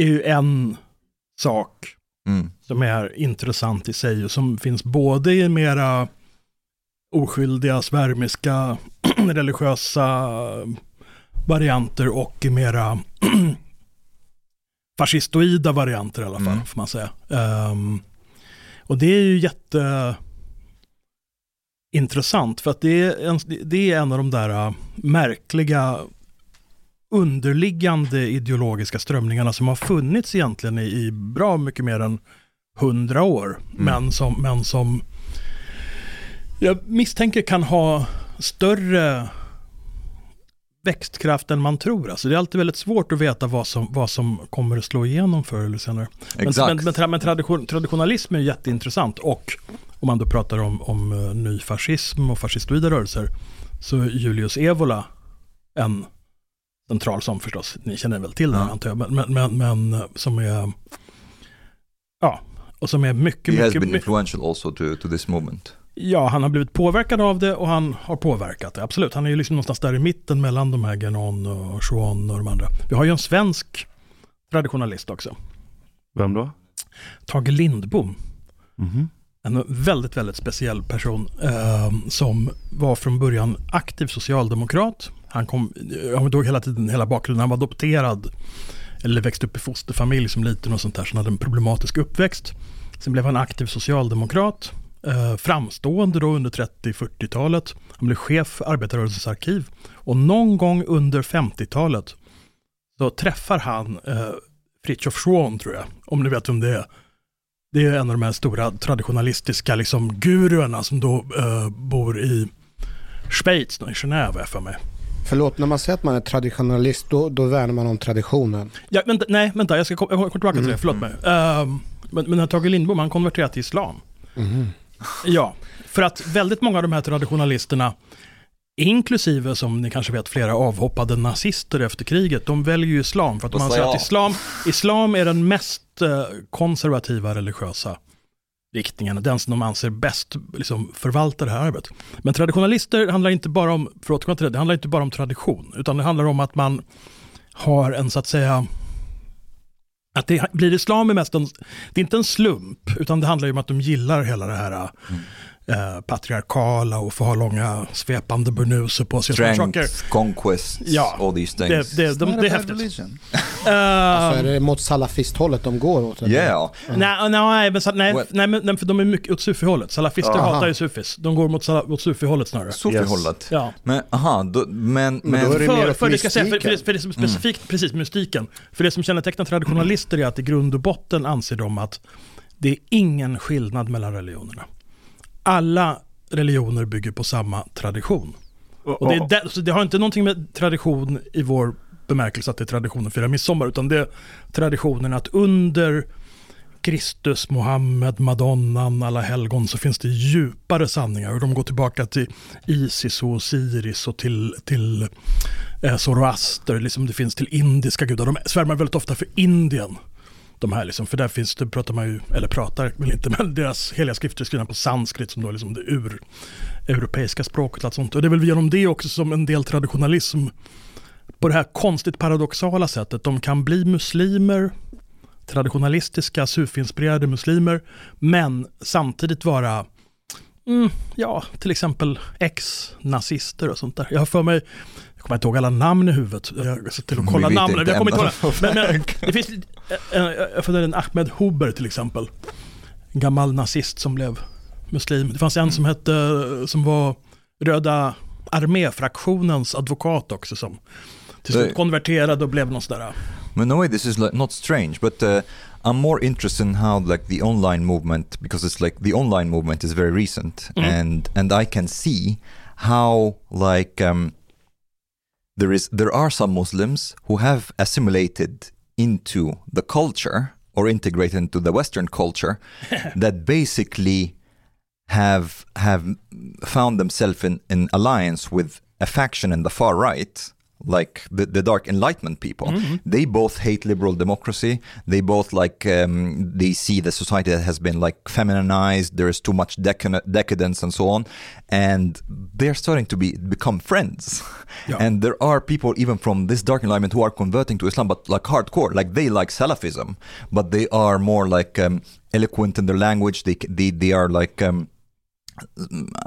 är ju en sak mm, som är intressant i sig och som finns både i mera oskyldiga, svärmiska, religiösa varianter och i mera fascistoida varianter i alla fall, Mm. får man säga. Ehm, och det är ju jätte intressant för att det är en, det är en av de där äh, märkliga underliggande ideologiska strömningarna som har funnits egentligen i, i bra mycket mer än hundra år. Men, som, men som jag misstänker kan ha större växtkraft än man tror. Alltså det är alltid väldigt svårt att veta vad som, vad som kommer att slå igenom förr eller senare. Men, Exakt. men, men, men tradition, traditionalism är jätteintressant och om man då pratar om, om uh, ny fascism och fascistoida rörelser, så är Julius Evola en central som förstås, ni känner väl till den Ja. antar jag, men, men, men, eh, som är, ja, och som är mycket, He has mycket, been mycket, influential also to, to this movement. Ja, han har blivit påverkad av det och han har påverkat det. Absolut, han är ju liksom någonstans där i mitten mellan de här Genon och Schwan och de andra. Vi har ju en svensk traditionalist också, Vem då? Tage Lindbom. Mhm. En väldigt, väldigt speciell person eh, som var från början aktiv socialdemokrat. Han kom, jag kommer ihåg hela tiden, hela bakgrunden, han var adopterad eller växte upp i fosterfamilj som liten och sånt där, så han hade en problematisk uppväxt. Sen blev han aktiv socialdemokrat, framstående då under 30-40-talet. Han blev chef för Arbetarrörelsens arkiv. Och någon gång under 50-talet så träffar han eh, Fritjof Schwan tror jag, om ni vet vem det är. Det är en av de här stora traditionalistiska liksom, guruerna som då eh, bor i Schweiz, i Genève för mig. Förlåt, när man säger att man är traditionalist, då, då värnar man om traditionen. Ja, vänta, nej, vänta, jag ska kom, jag kommer tillbaka till det, förlåt mig. Ehm, men, men Tage Lindbom, han konverterade till islam. Ja, för att väldigt många av de här traditionalisterna, inklusive som ni kanske vet flera avhoppade nazister efter kriget, de väljer ju islam för att Vad anser säger att islam, islam är den mest eh, konservativa religiösa riktningen, den som de anser bäst liksom, förvaltar det här arbetet. Men traditionalister handlar inte bara om, för att det, det handlar inte bara om tradition, utan det handlar om att man har en så att säga att det blir islam är mest en, det är inte en slump, utan det handlar ju om att de gillar hela det här mm eh, patriarkala och får ha långa svepande burnuser på sig. Strength, conquests, Ja, all these Det, things. det, It's de, det är häftigt. religion. Eh, Så är det mot salafisthållet de går åt? eller? Yeah. Nej, nej, men, nej, nej, men nej, för de är mycket åt sufi-hållet. Salafister Aha. hatar ju sufis. De går mot, mot sufi-hållet snarare. Sofihållet. Ja. Men aha, då, men, Men då är men det mer För, åt för, det ska säga, för, för, det, för det som är specifikt, precis, mystiken. För det som kännetecknar traditionalister är att i grund och botten anser de att det är ingen skillnad mellan religionerna. Alla religioner bygger på samma tradition. Och det, är det, har inte någonting med tradition i vår bemärkelse att det är traditionen att fira midsommar, utan det är traditionen att under Kristus, Mohammed, Madonnan, alla helgon så finns det djupare sanningar och de går tillbaka till Isis och Osiris och till, till eh, Zoroaster, liksom det finns till indiska gudar. De svärmar väldigt ofta för Indien. De här liksom, för där finns det, pratar man ju, eller pratar väl inte, men deras heliga skrifter är skrivna på sanskrit som då är liksom det ur europeiska språket och allt sånt. Och det är väl genom det också som en del traditionalism på det här konstigt paradoxala sättet, de kan bli muslimer, traditionalistiska, sufi-inspirerade muslimer, men samtidigt vara, mm, ja, till exempel ex-nazister och sånt där. Jag har för mig, jag kommer inte ihåg alla namn i huvudet, jag sett till att kolla namnen, jag kommer inte ihåg. Men, men det finns, jag funderar en Ahmed Huber till exempel, en gammal nazist som blev muslim. Det fanns en som hette, som var Röda arméfraktionens advokat också som till slut konverterade och blev någon sån där in a way, this is like not strange, but uh, I'm more interested in how like the online movement, because it's like the online movement is very recent, and and I can see how like um, there is there are some Muslims who have assimilated into the culture or integrated into the Western culture that basically have have found themselves in, in alliance with a faction in the far right like the, the dark enlightenment people. They both hate liberal democracy. They both like um, they see the society that has been like feminized. There is too much decad- decadence and so on. And they're starting to be become friends. Yeah. and there are people even from this dark enlightenment who are converting to islam but like hardcore. Like they like salafism but they are more like um, eloquent in their language. They they, they are like um,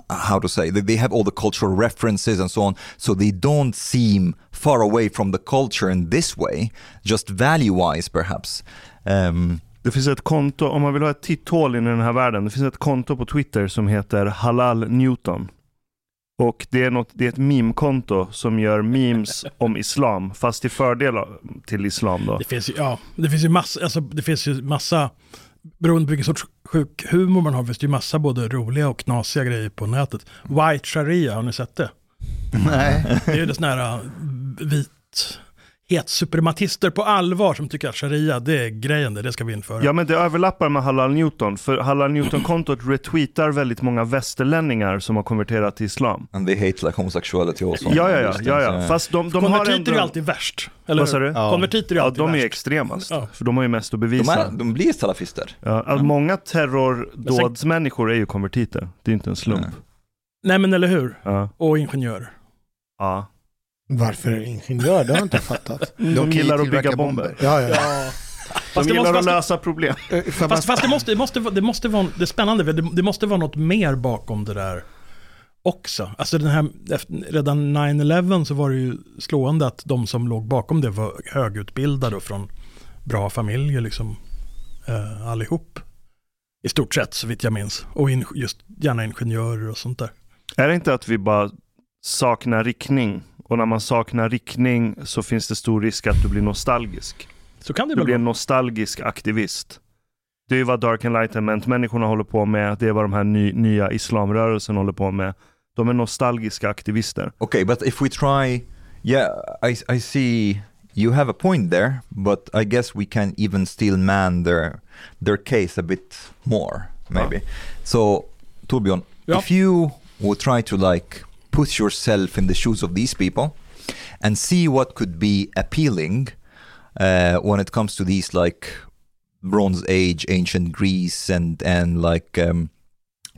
how to say they, they have all the cultural references and so on so they don't seem far away from the culture in this way just value wise perhaps um, Det finns ett konto, om man vill ha ett titthål in i den här världen, det finns ett konto på Twitter som heter Halal Newton. Och det är, något, det är ett meme-konto som gör memes om islam, fast till fördel till islam då. Det finns ju, ja, det finns ju massa, alltså, det finns ju massa, beroende på vilken sorts sjuk humor man har, finns det ju massa både roliga och knasiga grejer på nätet. White Sharia, har ni sett det? Nej. Det är ju det sån här äh, vit hetsuprematister på allvar som tycker att sharia, det är grejen, det, det ska vi införa. Ja men det överlappar med Halal Newton, för Halal Newton-kontot retweetar väldigt många västerlänningar som har konverterat till islam. And they hate like homosexuality also. Ja, ja, ja, ja, ja. fast de, de har Konvertiter ändå... är ju alltid värst. Eller Vad sa du? Ja. Konvertiter är Ja, alltid de är värst. extremast. Ja. För de har ju mest att de, bevisa. är, de blir salafister. Ja, att många terrordådsmänniskor är ju konvertiter. Det är inte en slump. Nej. Nej men eller hur? Ja. Och ingenjörer. ja. Varför ingenjör? Det har jag inte fattat. De killar att bygga bomber. Ja, ja. De Fast gillar måste- att lösa problem. Eh, Fast, fast det, måste, det, måste, det måste vara, det är spännande, för det, det måste vara något mer bakom det där också. Alltså den här, efter, redan 9-11 så var det ju slående att de som låg bakom det var högutbildade och från bra familjer liksom. Eh, allihop. I stort sett så vitt jag minns. Och in, just gärna ingenjörer och sånt där. Är det inte att vi bara saknar riktning? Och när man saknar riktning så finns det stor risk att du blir nostalgisk. Så kan det Du blir en nostalgisk aktivist. Det är ju vad Dark Enlightenment-människorna håller på med. Det är vad de här ny, nya islamrörelsen håller på med. De är nostalgiska aktivister. Okay, but if we try, yeah, I, I see you have a point there, but I guess we can even still man their their case a bit more, maybe. So, Torbjörn, Yeah. if you would try to like put yourself in the shoes of these people and see what could be appealing uh, when it comes to these like Bronze Age, ancient Greece, and and like um,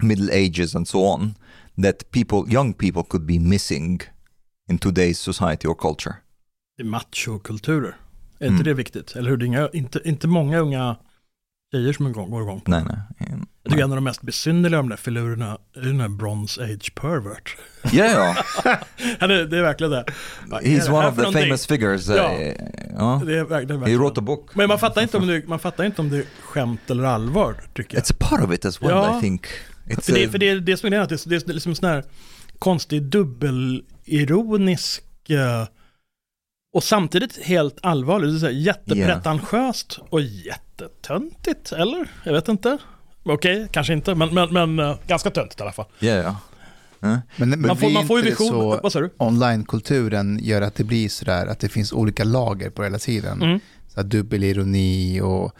Middle Ages and so on, that people, young people, could be missing in today's society or culture. Det är machokulturer. Är Mm. inte det viktigt? Eller hur? Det är inga, inte, inte många unga tjejer som går igång på. Nej, nej. Jag tycker en av de mest besynnerliga av de där filurerna är den här Bronze Age pervert. Ja, ja. Det, det är verkligen det. He's one of the famous figures. Uh, Ja. ja. Det är verkligen, He wrote a book. Men man fattar, inte om det, man fattar inte om det är skämt eller allvar, tycker jag. It's part of it as well, Ja. I think. It's För det, för det är det som är grejen, att det är, liksom sån här konstig dubbelironisk eh, och samtidigt helt allvarligt. Det är jättepretentiöst och jättetöntigt, eller? Jag vet inte. Okej, kanske inte, men, men, men eh, ganska töntigt i alla fall. Ja, ja. Ja. Men, men Man får, man får ju vision. Vad sa du? online-kulturen gör att det blir sådär att det finns olika lager på hela tiden. Mm. Så dubbelironi och,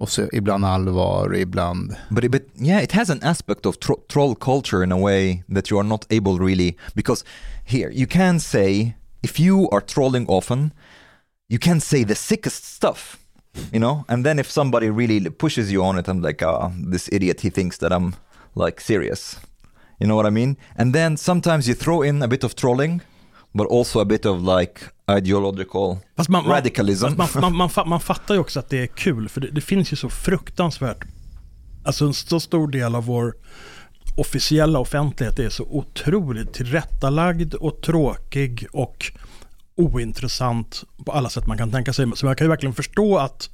och så ibland allvar och ibland... But, but yeah, it has an aspect of tro- troll culture in a way that you are not able really because here you can say if you are trolling often, you can say the sickest stuff, you know, and then if somebody really pushes you on it, I'm like, ah, this idiot, he thinks that I'm like serious, you know what I mean? And then sometimes you throw in a bit of trolling, but also a bit of like ideological Fast man, man, radicalism. fast man, man, man, fa- man fattar ju också att det är kul, för det, det finns ju så fruktansvärt, alltså en så stor del av vår officiella offentlighet är så otroligt tillrättalagd och tråkig och ointressant på alla sätt man kan tänka sig. Så jag kan ju verkligen förstå att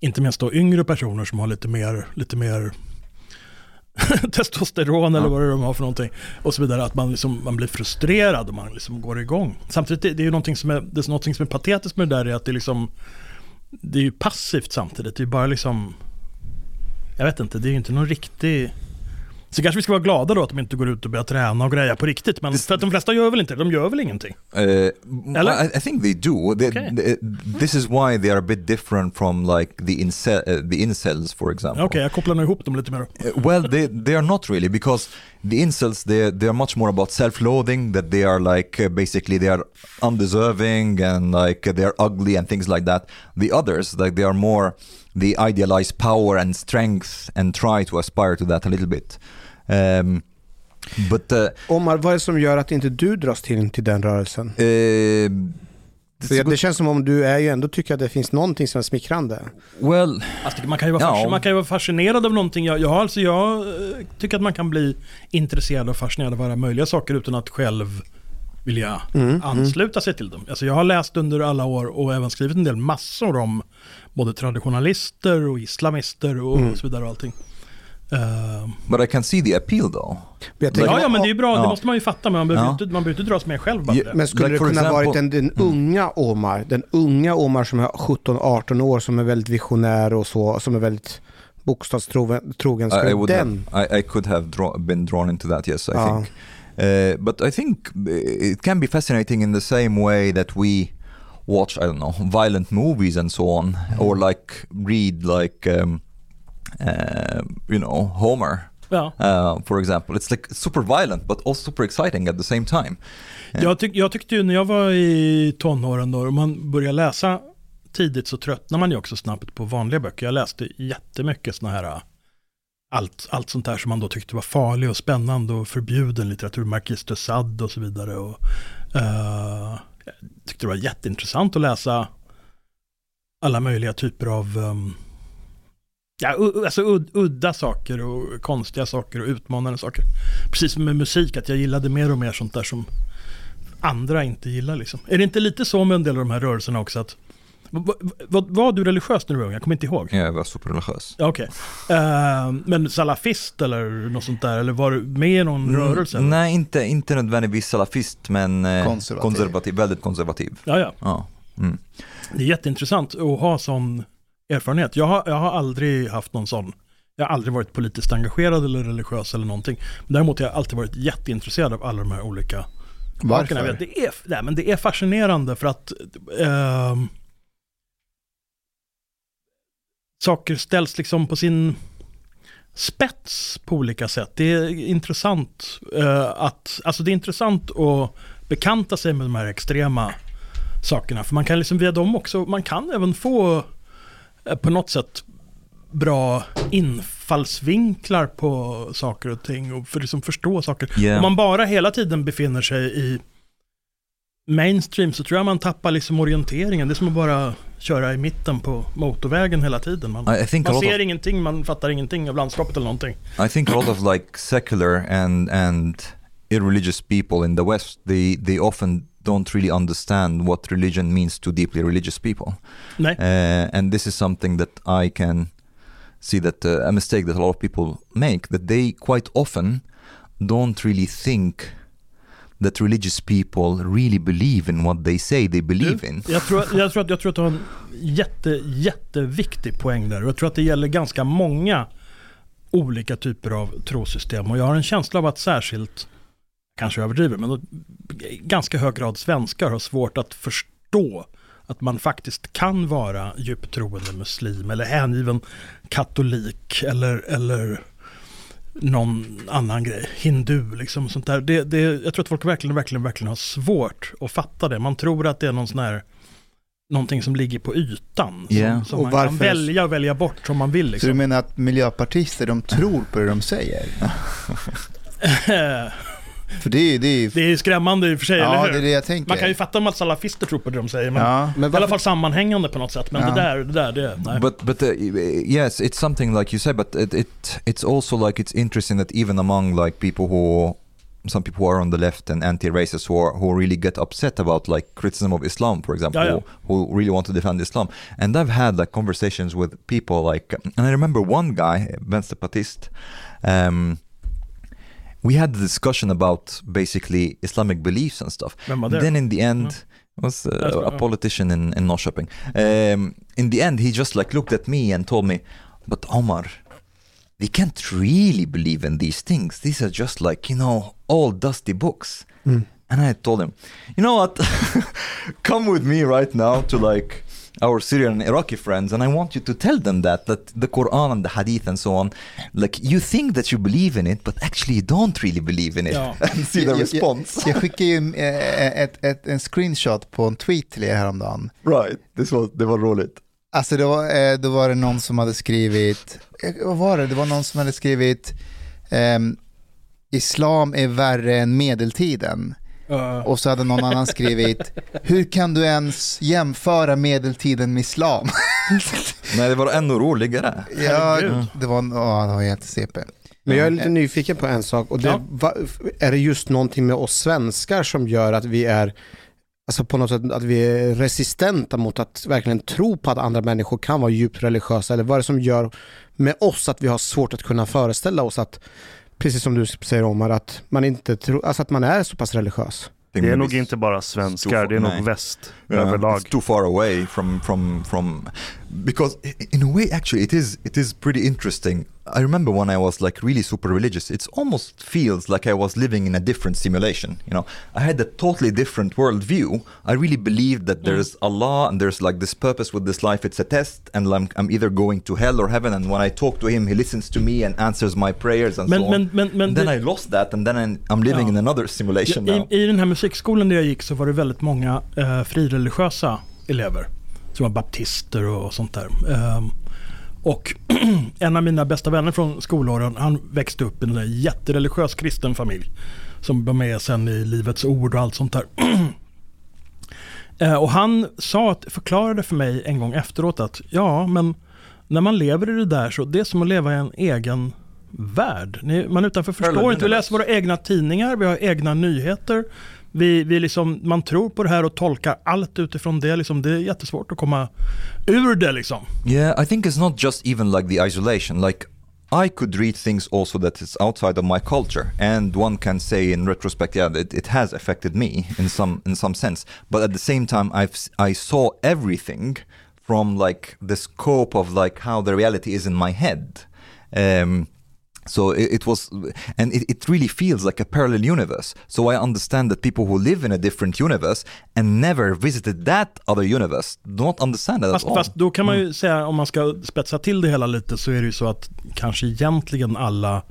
inte minst då yngre personer som har lite mer, lite mer testosteron eller vad det är de har för någonting och så vidare, att man, liksom, man blir frustrerad och man liksom går igång. Samtidigt, det, det är ju någonting som är, det är någonting som är patetiskt med det där är att det är liksom, det är ju passivt samtidigt, det är bara liksom, jag vet inte, det är ju inte någon riktig så kanske vi ska vara glada då att de inte går ut och börjar träna och greja på riktigt. Men för att de flesta gör väl inte det, de gör väl ingenting. Uh, Eller? I, I think they do. They, Okay. they- this is why they are a bit different from like the incel, uh, the incels, for example. Okej, jag kopplar nog ihop dem lite mer. Uh, well, they they are not really because the incels they they are much more about self-loathing. That they are like uh, basically they are undeserving and like they are ugly and things like that. The others like they are more they idealize power and strength and try to aspire to that a little bit. Um, but uh, Omar, vad är det som gör att inte du dras till, till den rörelsen? uh, det good- känns som om du är ju ändå tycker att det finns någonting som är smickrande. well. Alltså, man, kan ju vara Ja. fasc- man kan ju vara fascinerad av någonting. Jag, jag, har alltså, jag eh, tycker att man kan bli intresserad och fascinerad av alla möjliga saker utan att själv vilja Mm, ansluta sig till dem. Alltså, jag har läst under alla år och även skrivit en del massor om både traditionalister och islamister och Mm. så vidare och allting. Eh, But I can see the appeal though. Tänker- ja, ja, men det är ju bra. Det Ja. måste man ju fatta. Men man behöver, Ja. inte, man behöver inte dras med själv bara Ja, det. Men skulle Like det kunna example- varit den, den unga Omar, den unga Omar som är 17-18 år, som är väldigt visionär och så, som är väldigt bokstavstrogen, trogen, I, I would den... have, I, I could have draw, been drawn into that. Yes, I Ja. think. Uh, but I think it can be fascinating in the same way that we watch I don't know violent movies and so on, or like read like um, uh, you know Homer. Ja. Uh, for example, it's like super violent but also super exciting at the same time. Jag, tyck, jag tyckte ju när jag var i tonåren då, om man börjar läsa tidigt så tröttnar man ju också snabbt på vanliga böcker. Jag läste jättemycket sådana här, allt, allt sånt där som man då tyckte var farlig och spännande och förbjuden litteratur, Marquis de Sade och så vidare. Och, uh, jag tyckte det var jätteintressant att läsa alla möjliga typer av um, ja, alltså ud, udda saker och konstiga saker och utmanande saker. Precis som med musik, att jag gillade mer och mer sånt där som andra inte gillar. Liksom. Är det inte lite så med en del av de här rörelserna också? att vad, vad, var du religiös när du var ung? Jag kommer inte ihåg. Yeah, jag var superreligiös. Ja, Okej. Eh, men salafist eller något sånt där? Eller var du med i någon rörelse? eller? Nej, inte, inte nödvändigtvis salafist men eh, Konservativ. konservativ, väldigt konservativ. Ja, ja. Ja. Mm. Det är jätteintressant att ha sån erfarenhet. Jag har, jag har aldrig haft någon sån. Jag har aldrig varit politiskt engagerad eller religiös eller någonting. Däremot har jag alltid varit jätteintresserad av alla de här olika Varför? Det är, nej, men det är fascinerande för att ehm, saker ställs liksom på sin spets på olika sätt. Det är intressant eh, att, alltså det är intressant att bekanta sig med de här extrema sakerna. För man kan liksom via dem också, man kan även få eh, på något sätt bra infallsvinklar på saker och ting och för liksom förstå saker. Yeah. Om man bara hela tiden befinner sig i mainstream så tror jag man tappar liksom orienteringen. Det är som att bara köra i mitten på motorvägen hela tiden. Man, man lot of ser ingenting, man fattar ingenting av landskapet eller någonting. I think a lot of like secular and and irreligious people in the West, they they often don't really understand what religion means to deeply religious people, Nej. uh, and this is something that I can see that uh, a mistake that a lot of people make that they quite often don't really think that religious people really believe in what they say they believe in. Jag tror, jag, tror att, jag tror att du har en jätte, jätteviktig poäng där. Och jag tror att det gäller ganska många olika typer av trosystem. Och jag har en känsla av att särskilt, kanske överdriver, men ganska hög grad svenskar har svårt att förstå att man faktiskt kan vara djupt troende muslim eller hängiven katolik eller, eller någon annan grej, hindu liksom sånt där. Det, det, jag tror att folk verkligen, verkligen, verkligen har svårt att fatta det. Man tror att det är någon sån här, någonting som ligger på ytan. Som, som Och man kan varför- välja och välja bort som man vill. Så du Liksom. menar att miljöpartister, de tror på det de säger? För det är. Det är ju det är skrämmande i och för sig, ja, eller det hur? är det jag tänker. Man kan ju fatta om att salafister tror på det de säger, men Ja. Men i alla varför, fall sammanhängande på något sätt. Men Ja. det där, det där, det, nej. But but uh, yes, it's something like you say, but it, it it's also like it's interesting that even among like people who some people who are on the left and anti-racist who are, who really get upset about like criticism of Islam, for example, Yeah, yeah. Who, who really want to defend Islam. And I've had like conversations with people like, and I remember one guy, Vänsterpartist, um, we had a discussion about basically Islamic beliefs and stuff. Vem var det? Then in the end, Ja. was uh, That's right, a politician in, in Norrköping. Um, in the end, he just like looked at me and told me, but Omar, we can't really believe in these things. These are just like, you know, all dusty books. Mm. And I told him, you know what? Come with me right now to like our Syrian and Iraqi friends, and I want you to tell them that that the Quran and the Hadith and so on, like you think that you believe in it, but actually you don't really believe in it. Ja. and see the Jag- jag- response. Jag skickade ju eh, ett, ett, en screenshot på en tweet till er häromdagen. right. This was det var roligt. Alltså då, eh, då var det någon som hade skrivit, vad var det? Det var någon som hade skrivit ehm, Islam är värre än medeltiden. Uh, Och så hade någon annan skrivit, hur kan du ens jämföra medeltiden med islam? Nej, det var ännu roligare. ja, det var, ja, det var helt CP. men jag är lite nyfiken på en sak. Och det, Ja. va, är det just någonting med oss svenskar som gör att vi är Alltså på något sätt att vi är resistenta mot att verkligen tro på att andra människor kan vara djupt religiösa. Eller vad är det som gör med oss att vi har svårt att kunna föreställa oss att, precis som du säger Omar, att man inte tror, alltså att man är så pass religiös. Det är nog inte bara svenskar, det är nog väst Yeah, överlag. It's too far away from from from because in a way actually it is it is pretty interesting I remember when I was like really super religious, it almost feels like I was living in a different simulation. You know, I had a totally different worldview. I really believed that there's Allah and there's like this purpose with this life. It's a test, and I'm, I'm either going to hell or heaven. And when I talk to Him, He listens to me and answers my prayers and Men- so on. men- men- then det- I lost that, and then I'm, living Ja. in another simulation now. I, I den här musikskolan där jag gick så var det väldigt många eh, frireligiösa elever. Som var baptister och sånt där. Ehm, och en av mina bästa vänner från skolåren, han växte upp i en jättereligiös kristen familj. Som var med sen i Livets Ord och allt sånt där. Eh, och han sa att, förklarade för mig en gång efteråt att ja, men när man lever i det där så det är som att leva i en egen värld. Ni, man utanför förstår inte. Vi läser våra egna tidningar, vi har egna nyheter. Vi, vi liksom, man tror på det här och tolkar allt utifrån det. Liksom, det är jättesvårt att komma ur det. Liksom. Yeah, I think it's not just even like the isolation. Like I could read things also that is outside of my culture, and one can say in retrospect, yeah, it, it has affected me in some in some sense. But at the same time, I've I saw everything from like the scope of like how the reality is in my head. Um, so it, it was, and it, it really feels like a parallel universe. So I understand that people who live in a different universe and never visited that other universe don't understand that Fast, at all. fast då kan man ju säga, om man ska spetsa till det hela lite, så är det ju så att kanske egentligen alla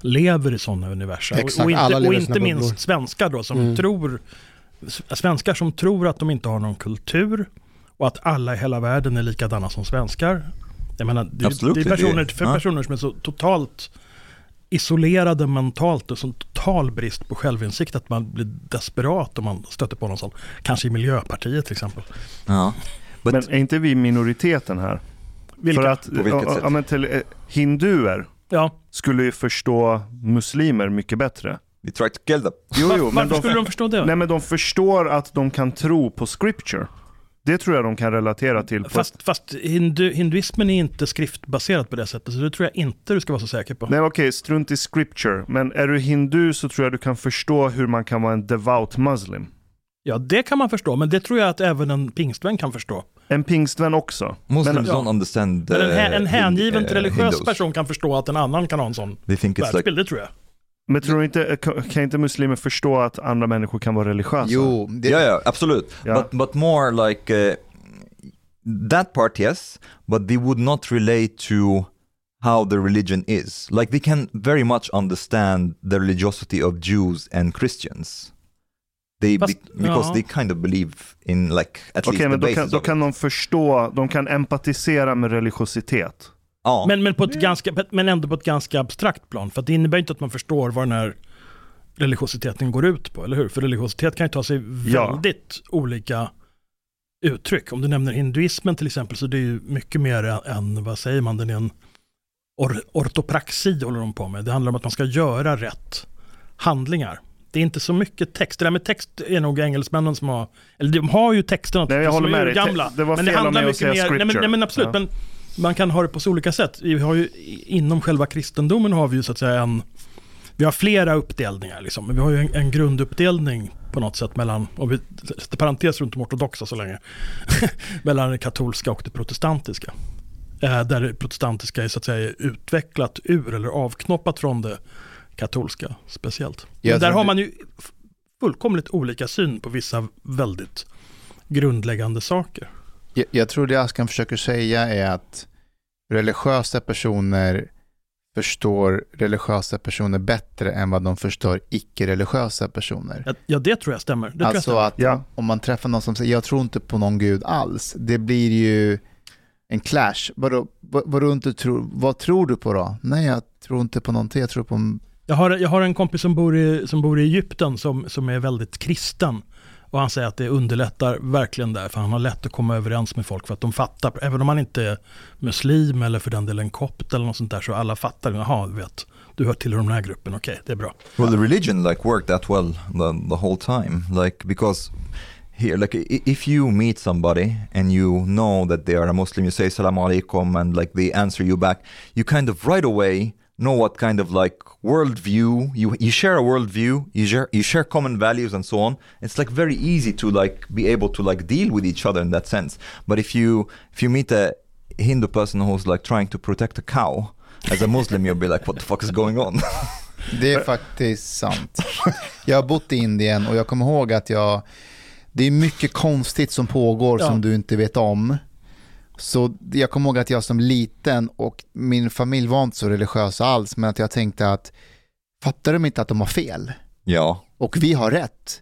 lever i sådana universum. Och- Exakt, och inte, alla lever och inte sina bubblor. minst svenskar då som Mm. tror, svenskar som tror att de inte har någon kultur och att alla i hela världen är likadana som svenskar. Jag menar, det, det är det- personer, för ja. personer som är så totalt isolerade mentalt och så total brist på självinsikt att man blir desperat om man stöter på någon sån. Kanske i Miljöpartiet till exempel. Ja. But, Men är inte vi minoriteten här? Vilka? För att På vilket sätt? ja, men till, eh, hinduer ja. skulle ju förstå muslimer mycket bättre. we try to kill them. Jo, jo, Varför men de, skulle de förstå det? nej, men de förstår att de kan tro på scripture. Det tror jag de kan relatera till. På Fast, fast hindu, hinduismen är inte skriftbaserad på det sättet, så det tror jag inte du ska vara så säker på. Nej okej, strunt i scripture. Men är du hindu så tror jag du kan förstå hur man kan vara en devout muslim. Ja, det kan man förstå, men det tror jag att även en pingstvän kan förstå. En pingstvän också. Muslims Men, ja. don't understand. Men en, hä- uh, en hängiven uh, religiös Hindus. person kan förstå att en annan kan ha en sån it's like världsbild, det tror jag. Men tror du inte, kan inte muslimer förstå att andra människor kan vara religiösa? Jo, det, yeah, yeah, absolute. Ja. But but more like uh, that part, yes. But they would not relate to how the religion is. Like they can very much understand the religiosity of Jews and Christians. They Fast- be, because ja. they kind of believe in like at Okej, least the men då basis kan, då kan de förstå, de kan empatisera med religiositet. Ja. Men, men, på ett ganska, men ändå på ett ganska abstrakt plan, för att det innebär inte att man förstår vad den här religiositeten går ut på, eller hur? För religiositet kan ju ta sig Ja. väldigt olika uttryck. Om du nämner hinduismen till exempel, så det är ju mycket mer än, vad säger man, den är en or, ortopraxi håller de på med. Det handlar om att man ska göra rätt handlingar. Det är inte så mycket text. Det där med text är nog engelsmännen som har, eller de har ju texterna Nej, jag håller med dig. gamla. Det var men det fel handlar mig att mycket säga mer, nej men, scripture. nej men absolut, Ja. men man kan ha det på så olika sätt. Vi har ju, inom själva kristendomen har vi ju så att säga en, vi har flera uppdelningar liksom. Men vi har ju en, en grunduppdelning på något sätt mellan, om vi sätter parentes runt de ortodoxa så länge, mellan det katolska och det protestantiska. Eh, där det protestantiska är så att säga utvecklat ur eller avknoppat från det katolska speciellt. Men där tror har man ju fullkomligt olika syn på vissa väldigt grundläggande saker. Jag, jag tror det Askan försöker säga är att religiösa personer förstår religiösa personer bättre än vad de förstår icke-religiösa personer. Ja, det tror jag stämmer. Det tror jag Alltså stämmer. att Ja. om man träffar någon som säger jag tror inte på någon gud alls, det blir ju en clash. Vadå, vad, vadå inte tror, vad tror du på då? Nej, jag tror inte på någonting, jag tror på... Jag har, jag har en kompis som bor i, som bor i Egypten som, som är väldigt kristen. Och han säger att det underlättar verkligen där, för han har lätt att komma överens med folk för att de fattar. Även om man inte är muslim eller för den delen kopt eller något sånt där, så alla fattar. Jaha, du vet, du hör till den här gruppen, okej, det är bra. Well, the religion like worked that well the, the whole time, like because here, like if you meet somebody and you know that they are a Muslim, you say salam alaikum and like they answer you back, you kind of right away know what kind of like worldview you you share a worldview, you share you share common values and so on. It's like very easy to like be able to like deal with each other in that sense. But if you if you meet a Hindu person who's like trying to protect a cow as a Muslim you'll be like what the fuck is going on? Det är faktiskt sant. Jag har bott i Indien och jag kommer ihåg att jag... Det är mycket konstigt som pågår Ja. som du inte vet om. Så jag kommer ihåg att jag som liten och min familj var inte så religiös alls, men att jag tänkte att fattar de inte att de har fel? ja. Och vi har rätt.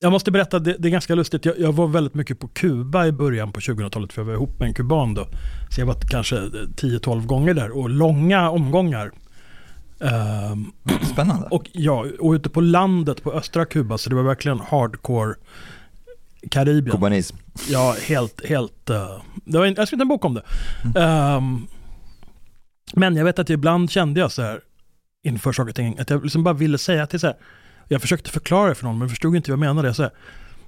Jag måste berätta, det, det är ganska lustigt. Jag, jag var väldigt mycket på Kuba i början på 2000-talet för jag var ihop med en kuban då. Så jag var kanske 10-12 gånger där och långa omgångar. Ehm, Spännande. och ja, och ute på landet på östra Kuba så det var verkligen hardcore Karibien. Kubanism. Ja, helt, helt... eh, det var en, jag skrev en bok om det. Ehm, men jag vet att ibland kände jag så här inför saker och ting, att jag liksom bara ville säga till så här, jag försökte förklara det för någon men förstod inte vad jag menade. Så här,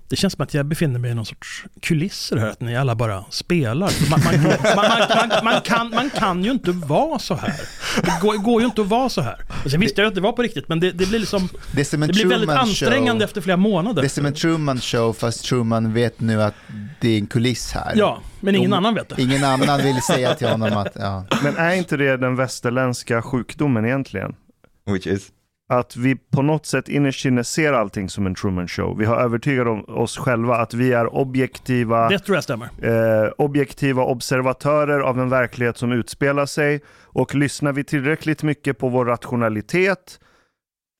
det känns som att jag befinner mig i någon sorts kulisser här, att ni alla bara spelar. Man, man, man, man, man, man, kan, man kan ju inte vara så här. Det går, går ju inte att vara så här. Och sen visste jag att det var på riktigt, men det, det blir liksom, Det det blir väldigt Truman ansträngande show. efter flera månader. Det är som en Truman show fast Truman vet nu att det är en kuliss här. Ja, men ingen De- annan vet det. Ingen annan vill säga till honom att, ja. Men är inte det den västerländska sjukdomen egentligen? Which is? Att vi på något sätt innerst inne ser allting som en Truman show. Vi har övertygat om oss själva att vi är objektiva, Det tror jag stämmer. eh, objektiva observatörer av en verklighet som utspelar sig. Och lyssnar vi tillräckligt mycket på vår rationalitet,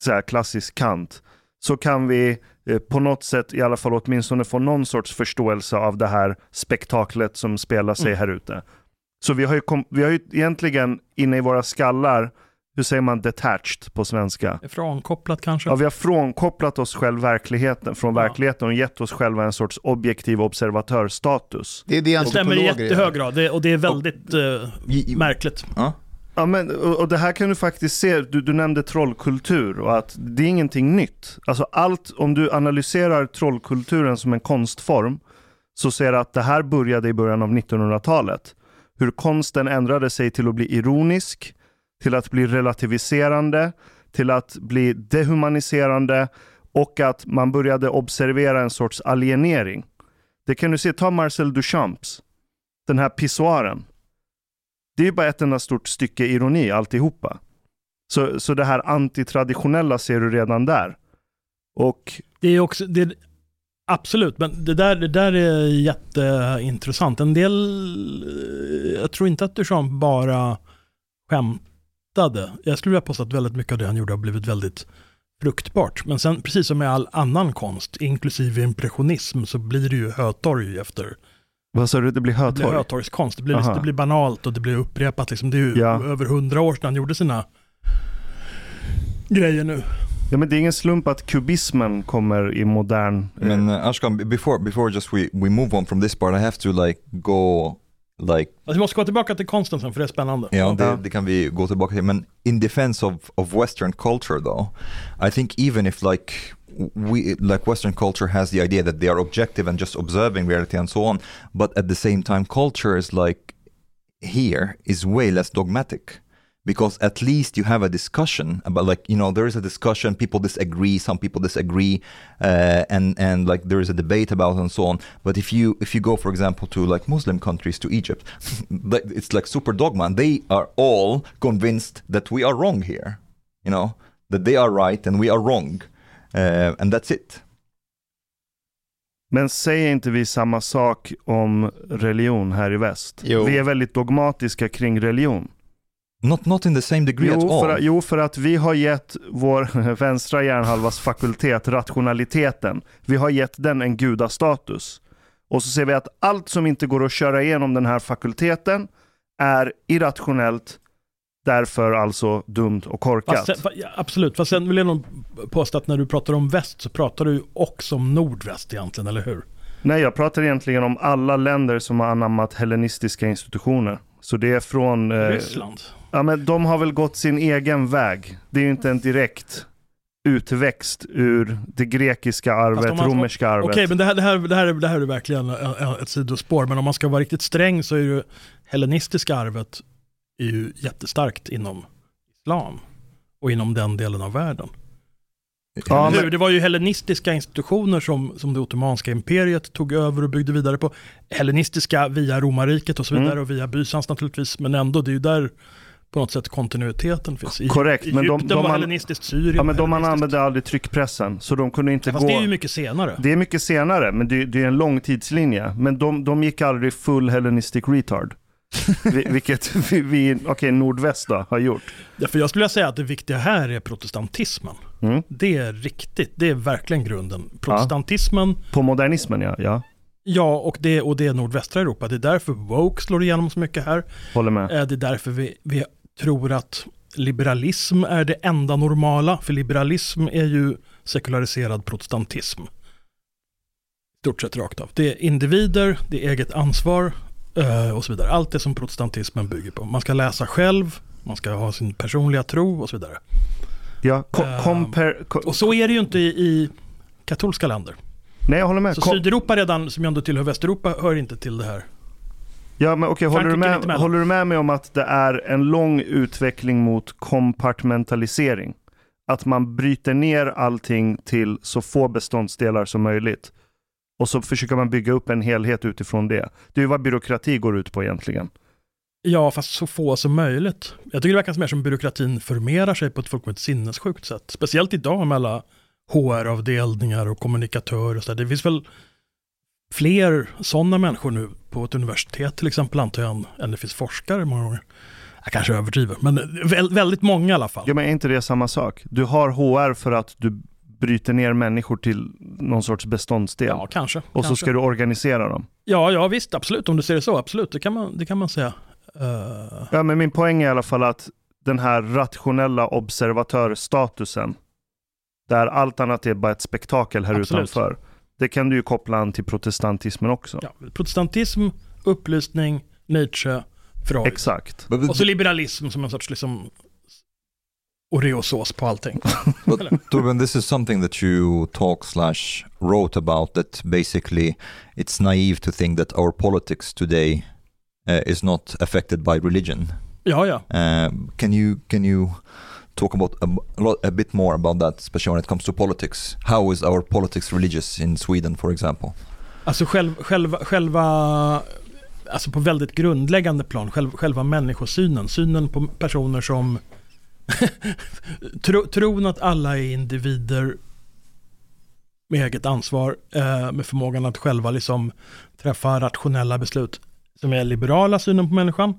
så här klassisk Kant, så kan vi eh, på något sätt i alla fall åtminstone få någon sorts förståelse av det här spektaklet som spelar sig Mm. här ute. Så vi har, ju vi har ju egentligen inne i våra skallar, hur säger man detached på svenska? Frånkopplat kanske. Ja, vi har frånkopplat oss själv verkligheten, från Ja. verkligheten och gett oss själva en sorts objektiv observatörsstatus. Det är det Det stämmer i jättehög grad det, och det är väldigt eh, Y- märkligt. Ja. Ja, men, och, och det här kan du faktiskt se, du, du nämnde trollkultur och att det är ingenting nytt. Alltså allt, om du analyserar trollkulturen som en konstform, så ser du att det här började i början av 1900-talet. Hur konsten ändrade sig till att bli ironisk, till att bli relativiserande, till att bli dehumaniserande och att man började observera en sorts alienering. Det kan du se, ta Marcel Duchamps, den här pissoaren. Det är ju bara ett enda stort stycke ironi alltihopa. Så, så det här antitraditionella ser du redan där. Och Det är också, det, absolut, men det där, det där är jätteintressant. En del, eh, jag tror inte att Duchamp bara skämtade. Jag skulle vilja påstå att väldigt mycket av det han gjorde har blivit väldigt fruktbart. Men sen, precis som med all annan konst, inklusive impressionism, så blir det ju hötorg efter vad sa du, det blir Det blir hötorg? hötorgskonst. Det blir, liksom, det blir banalt och det blir upprepat. Liksom. Det är ju Ja. över hundra år sedan han gjorde sina grejer nu. Ja, men det är ingen slump att kubismen kommer i modern... I mean, uh, Ashkan, before before just we we move on from this part, I have to like go like Alltså, vi måste gå tillbaka till konsten sen för det är spännande. Ja, det, det kan vi gå tillbaka till. Men in defense of, of western culture though, I think even if like we like western culture has the idea that they are objective and just observing reality and so on, but at the same time culture is like here is way less dogmatic. Because at least you have a discussion about like you know there is a discussion people disagree some people disagree uh, and and like there is a debate about and so on but if you if you go for example to like Muslim countries to Egypt it's like super dogma and they are all convinced that we are wrong here you know that they are right and we are wrong uh, and that's it Men säger inte vi samma sak om religion här i väst? Jo. Vi är väldigt dogmatiska kring religion. Not not in the same degree at Jo all för, att- jo, för att vi har gett vår vänstra hjärnhalvas fakultet, rationaliteten, vi har gett den en gudastatus. Och så ser vi att allt som inte går att köra igenom den här fakulteten är irrationellt, därför alltså dumt och korkat. Fast, sen- fa- ja, absolut, fast sen vill jag nog påstå att när du pratar om väst så pratar du också om nordväst egentligen, eller hur? Nej, jag pratar egentligen om alla länder som har anammat hellenistiska institutioner. Så det är från... eh, Ryssland. Ja, men de har väl gått sin egen väg. Det är ju inte en direkt utväxt ur det grekiska arvet, man- romerska arvet. Okej, men det här, det, här, det, här, är- det här är verkligen eh, ett sidospår. Men om man ska vara riktigt sträng så är ju hellenistiska arvet är ju jättestarkt inom islam och inom den delen av världen. Ja, men, Det var ju hellenistiska institutioner som, som det ottomanska imperiet tog över och byggde vidare på. Hellenistiska via romarriket och så vidare Mm. och via Bysans naturligtvis. Men ändå, det är ju där på något sätt kontinuiteten finns. I, Korrekt, I men de- de var hellenistiskt, Syrien ja, men de man använde aldrig tryckpressen, så de kunde inte Fast gå... det är ju mycket senare. Det är mycket senare, men det, det är en lång tidslinje. Men de, de gick aldrig full hellenistic retard. Vi- Vilket vi, vi okej, nordväst då, har gjort. Ja, för jag skulle säga att det viktiga här är protestantismen. Mm. Det är riktigt, det är verkligen grunden. Protestantismen, På modernismen ja, ja. ja, och det, och det är nordvästra Europa. Det är därför woke slår igenom så mycket här. Håller med. Eh, Det är därför vi, vi tror att liberalism är det enda normala. För liberalism är ju sekulariserad protestantism. Stort sett rakt av. Det är individer, det är eget ansvar eh, och så vidare. Allt det som protestantismen bygger på. Man ska läsa själv, man ska ha sin personliga tro och så vidare. Ja, ko- Eh, compare, ko- Och så är det ju inte i, i katolska länder. nej, jag håller med. Så Kom- Sydeuropa redan, som ju ändå tillhör Västeuropa, hör inte till det här. Ja, men okej, håller, du med. håller du med mig om att det är en lång utveckling mot kompartmentalisering? Att man bryter ner allting till så få beståndsdelar som möjligt. Och så försöker man bygga upp en helhet utifrån det. Det är ju vad byråkrati går ut på egentligen. Ja, fast så få som möjligt. Jag tycker det verkar mer som byråkratin formerar sig på ett fullkomligt sinnessjukt sätt. Speciellt idag med alla HR-avdelningar och kommunikatörer och så där. Det finns väl fler sådana människor nu på ett universitet till exempel antar jag än- det finns forskare många gånger. Jag kanske överdriver, men vä- väldigt många i alla fall. Ja, men är inte det samma sak? Du har HR för att du bryter ner människor till någon sorts beståndsdel. Ja, kanske. och så kanske. ska du organisera dem. Ja, ja visst, absolut. Om du ser det så, absolut. Det kan man, det kan man säga. Eh, Ja, men min poäng är i alla fall att den här rationella observatörstatusen, där allt annat är bara ett spektakel här Absolut. utanför. Det kan du ju koppla an till protestantismen också. ja, protestantism, upplysning, Nietzsche, Freud. Exakt. Och så liberalism som en sorts liksom Oreosås på allting. but Torben, this is something that you talk slash wrote about. That basically, it's naive to think that our politics today uh, is not affected by religion. Ja, ja. Uh, can you can you talk about a, a, lot, a bit more about that, especially when it comes to politics? How is our politics religious in Sweden, for example? Alltså själv, själva, själva, alltså på väldigt grundläggande plan, själv, själva människosynen, synen på personer som tro, tron att alla är individer med eget ansvar, eh, med förmågan att själva liksom träffa rationella beslut, som är liberala synen på människan,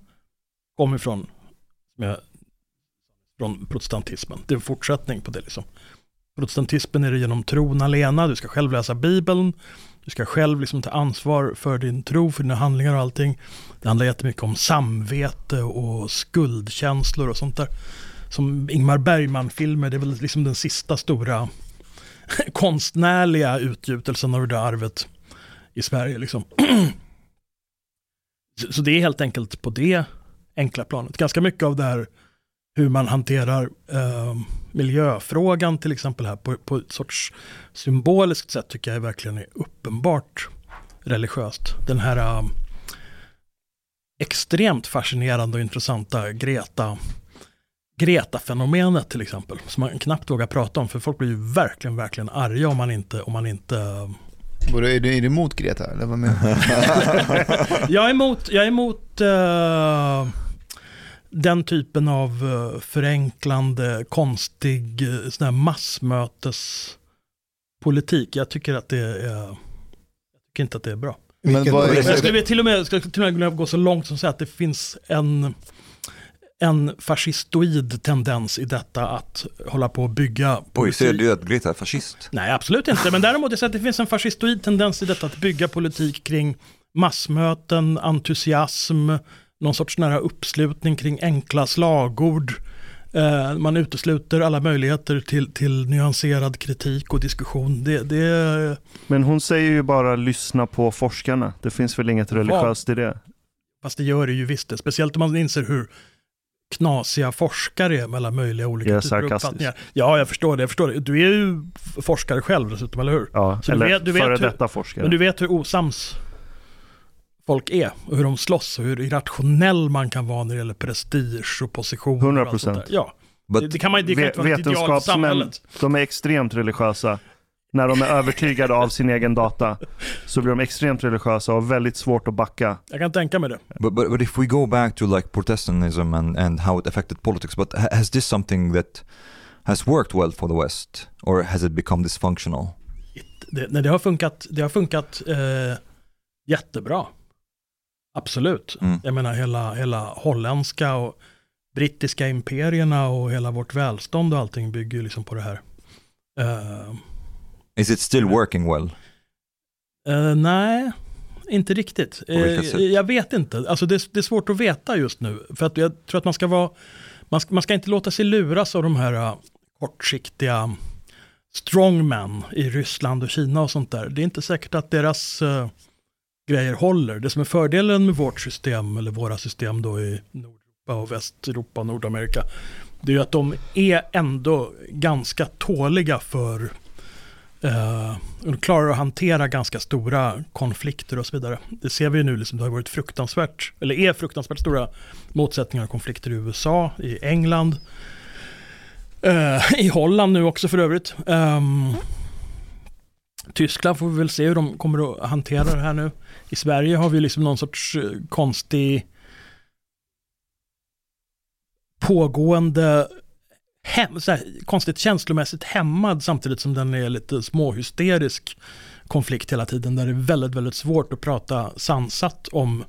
kommer ifrån, från protestantismen. Det är en fortsättning på det liksom. Protestantismen är det genom tron alena, du ska själv läsa bibeln, du ska själv liksom ta ansvar för din tro, för dina handlingar och allting. Det handlar jättemycket om samvete och skuldkänslor och sånt där. Som Ingmar Bergman-filmer, det är väl liksom den sista stora konstnärliga utgjutelsen av det där arvet i Sverige. Liksom. Så- det är helt enkelt på det enkla planet. Ganska mycket av det här hur man hanterar eh, miljöfrågan till exempel här på, på ett sorts symboliskt sätt tycker jag verkligen är uppenbart religiöst. Den här eh, extremt fascinerande och intressanta Greta Greta-fenomenet till exempel, som man knappt vågar prata om, för folk blir ju verkligen, verkligen arga om man inte, om man inte ehm, eh, Är du, är du emot Greta? Eller vad menar du? Jag är emot, jag är emot eh, den typen av eh, förenklande, konstig, uh, sån här massmötespolitik. Jag tycker att det är, jag tycker inte att det är bra. Men jag skulle till och med, skulle till och med gå så långt som att säga att det finns en, en fascistoid tendens i detta att hålla på och bygga Oj, ser du att Greta är fascist? Nej, absolut inte. Men däremot jag säger att det finns en fascistoid tendens i detta att bygga politik kring massmöten, entusiasm, någon sorts nära uppslutning kring enkla slagord. Eh, man utesluter alla möjligheter till, till nyanserad kritik och diskussion. Det, det, Men hon säger ju bara lyssna på forskarna. Det finns väl inget religiöst i det? fast det gör det ju visst det. Speciellt om man inser hur knasiga forskare alla möjliga olika Jag typer av uppfattningar. Ja, jag förstår det. Jag förstår det. Du är ju forskare själv dessutom, eller hur? Ja, Så du eller vet- du vet före hur- detta forskare. Men du vet hur osams folk är och hur de slåss och hur irrationell man kan vara när det gäller prestige och position. 100%. och allt sånt där. Ja, det, det kan man det kan inte vara ett ideal för samhället. de är extremt religiösa. När de är övertygade av sin egen data så blir de extremt religiösa och väldigt svårt att backa. Jag kan tänka mig det. But, but but if we go back to like Protestantism and, and how it affected politics, but ha- has this something that has worked well for the West, or has it become dysfunctional? Det, nej, det har funkat, det har funkat eh, jättebra. Absolut. Mm. Jag menar hela, hela holländska och brittiska imperierna och hela vårt välstånd och allting bygger ju liksom på det här. Eh, Is it still working well? Eh, nej, inte riktigt. Sätt? jag vet inte. Alltså det, det är svårt att veta just nu. För att jag tror att man ska vara, man ska, man ska inte låta sig luras av de här eh, kortsiktiga strongmen i Ryssland och Kina och sånt där. Det är inte säkert att deras grejer håller. Det som är fördelen med vårt system, eller våra system då i Nordeuropa och Västeuropa och Nordamerika, det är ju att de är ändå ganska tåliga för Eh, uh, de klarar att hantera ganska stora konflikter och så vidare. Det ser vi ju nu, liksom, det har varit fruktansvärt, eller är fruktansvärt stora motsättningar och konflikter i USA, i England, uh, i Holland nu också för övrigt. Ehm, Tyskland får vi väl se hur de kommer att hantera det här nu. I Sverige har vi liksom någon sorts eh, konstig pågående hem, så här, konstigt känslomässigt hämmad samtidigt som den är lite småhysterisk konflikt hela tiden där det är väldigt, väldigt svårt att prata sansat om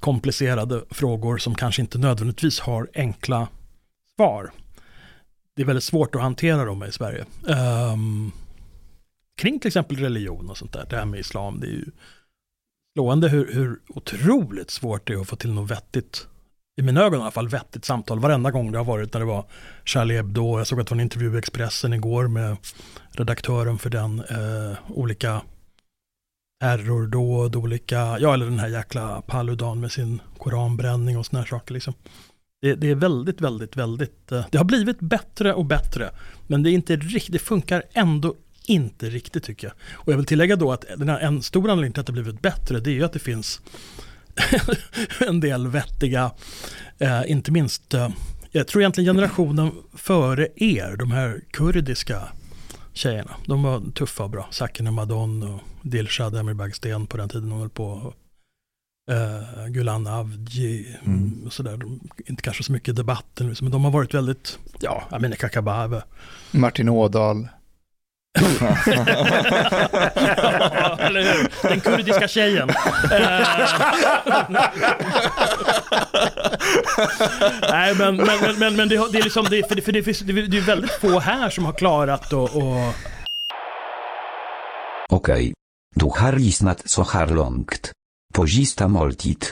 komplicerade frågor som kanske inte nödvändigtvis har enkla svar. Det är väldigt svårt att hantera dem i Sverige. Um, kring till exempel religion och sånt där, det här med islam, det är ju slående hur, hur otroligt svårt det är att få till något vettigt i mina ögon i alla fall, vettigt samtal varenda gång det har varit när det var Charlie Hebdo. Jag såg att det var en intervju i Expressen igår med redaktören för den, eh, olika terrordåd, olika, ja eller den här jäkla Paludan med sin koranbränning och såna här saker liksom. Det, det är väldigt, väldigt, väldigt, eh, det har blivit bättre och bättre, men det är inte riktigt, det funkar ändå inte riktigt tycker jag. Och jag vill tillägga då att den här, en stor anledning till att det har blivit bättre, det är ju att det finns en del vettiga, eh, inte minst, eh, jag tror egentligen generationen före er, de här kurdiska tjejerna, de var tuffa och bra. Sakine Madon och Dilshad Emirbagsten på den tiden hon höll på. Eh, Gulan Avci Mm. och sådär. Inte kanske så mycket debatten, men de har varit väldigt, ja, Amineh Kakabaveh. Martin Ådahl. Ja, eller hur? Den kurdiska tjejen. Eh. Nej, men, men, men, men, men det, det är liksom, det, för det, för det, det, det är väldigt få här som har klarat att och, Okej. Du har lyssnat så här långt. På sista måltid.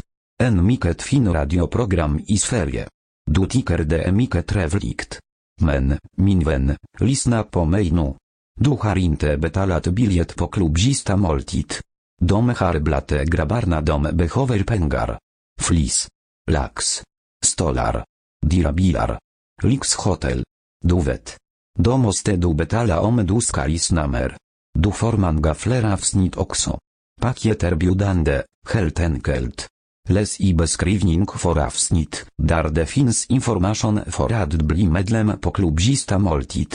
En mycket fin radioprogram i Sverige. Du tycker det är mycket trevligt. Men, min vän, lyssna på mig nu. Du har inte betalat biljett på klubb sista måltid. De har blate grabbarna de behöver pengar. Flis. Lax. Stolar. Dirabilar. Lyxhotel. Du vet. Då måste du betala om du ska lyssna mer. Du får gaflera gafleravsnitt också. Pakieter biudande, helt enkelt. Läs i beskrivning för avsnitt, där det finns information för att bli medlem på klubzista måltid.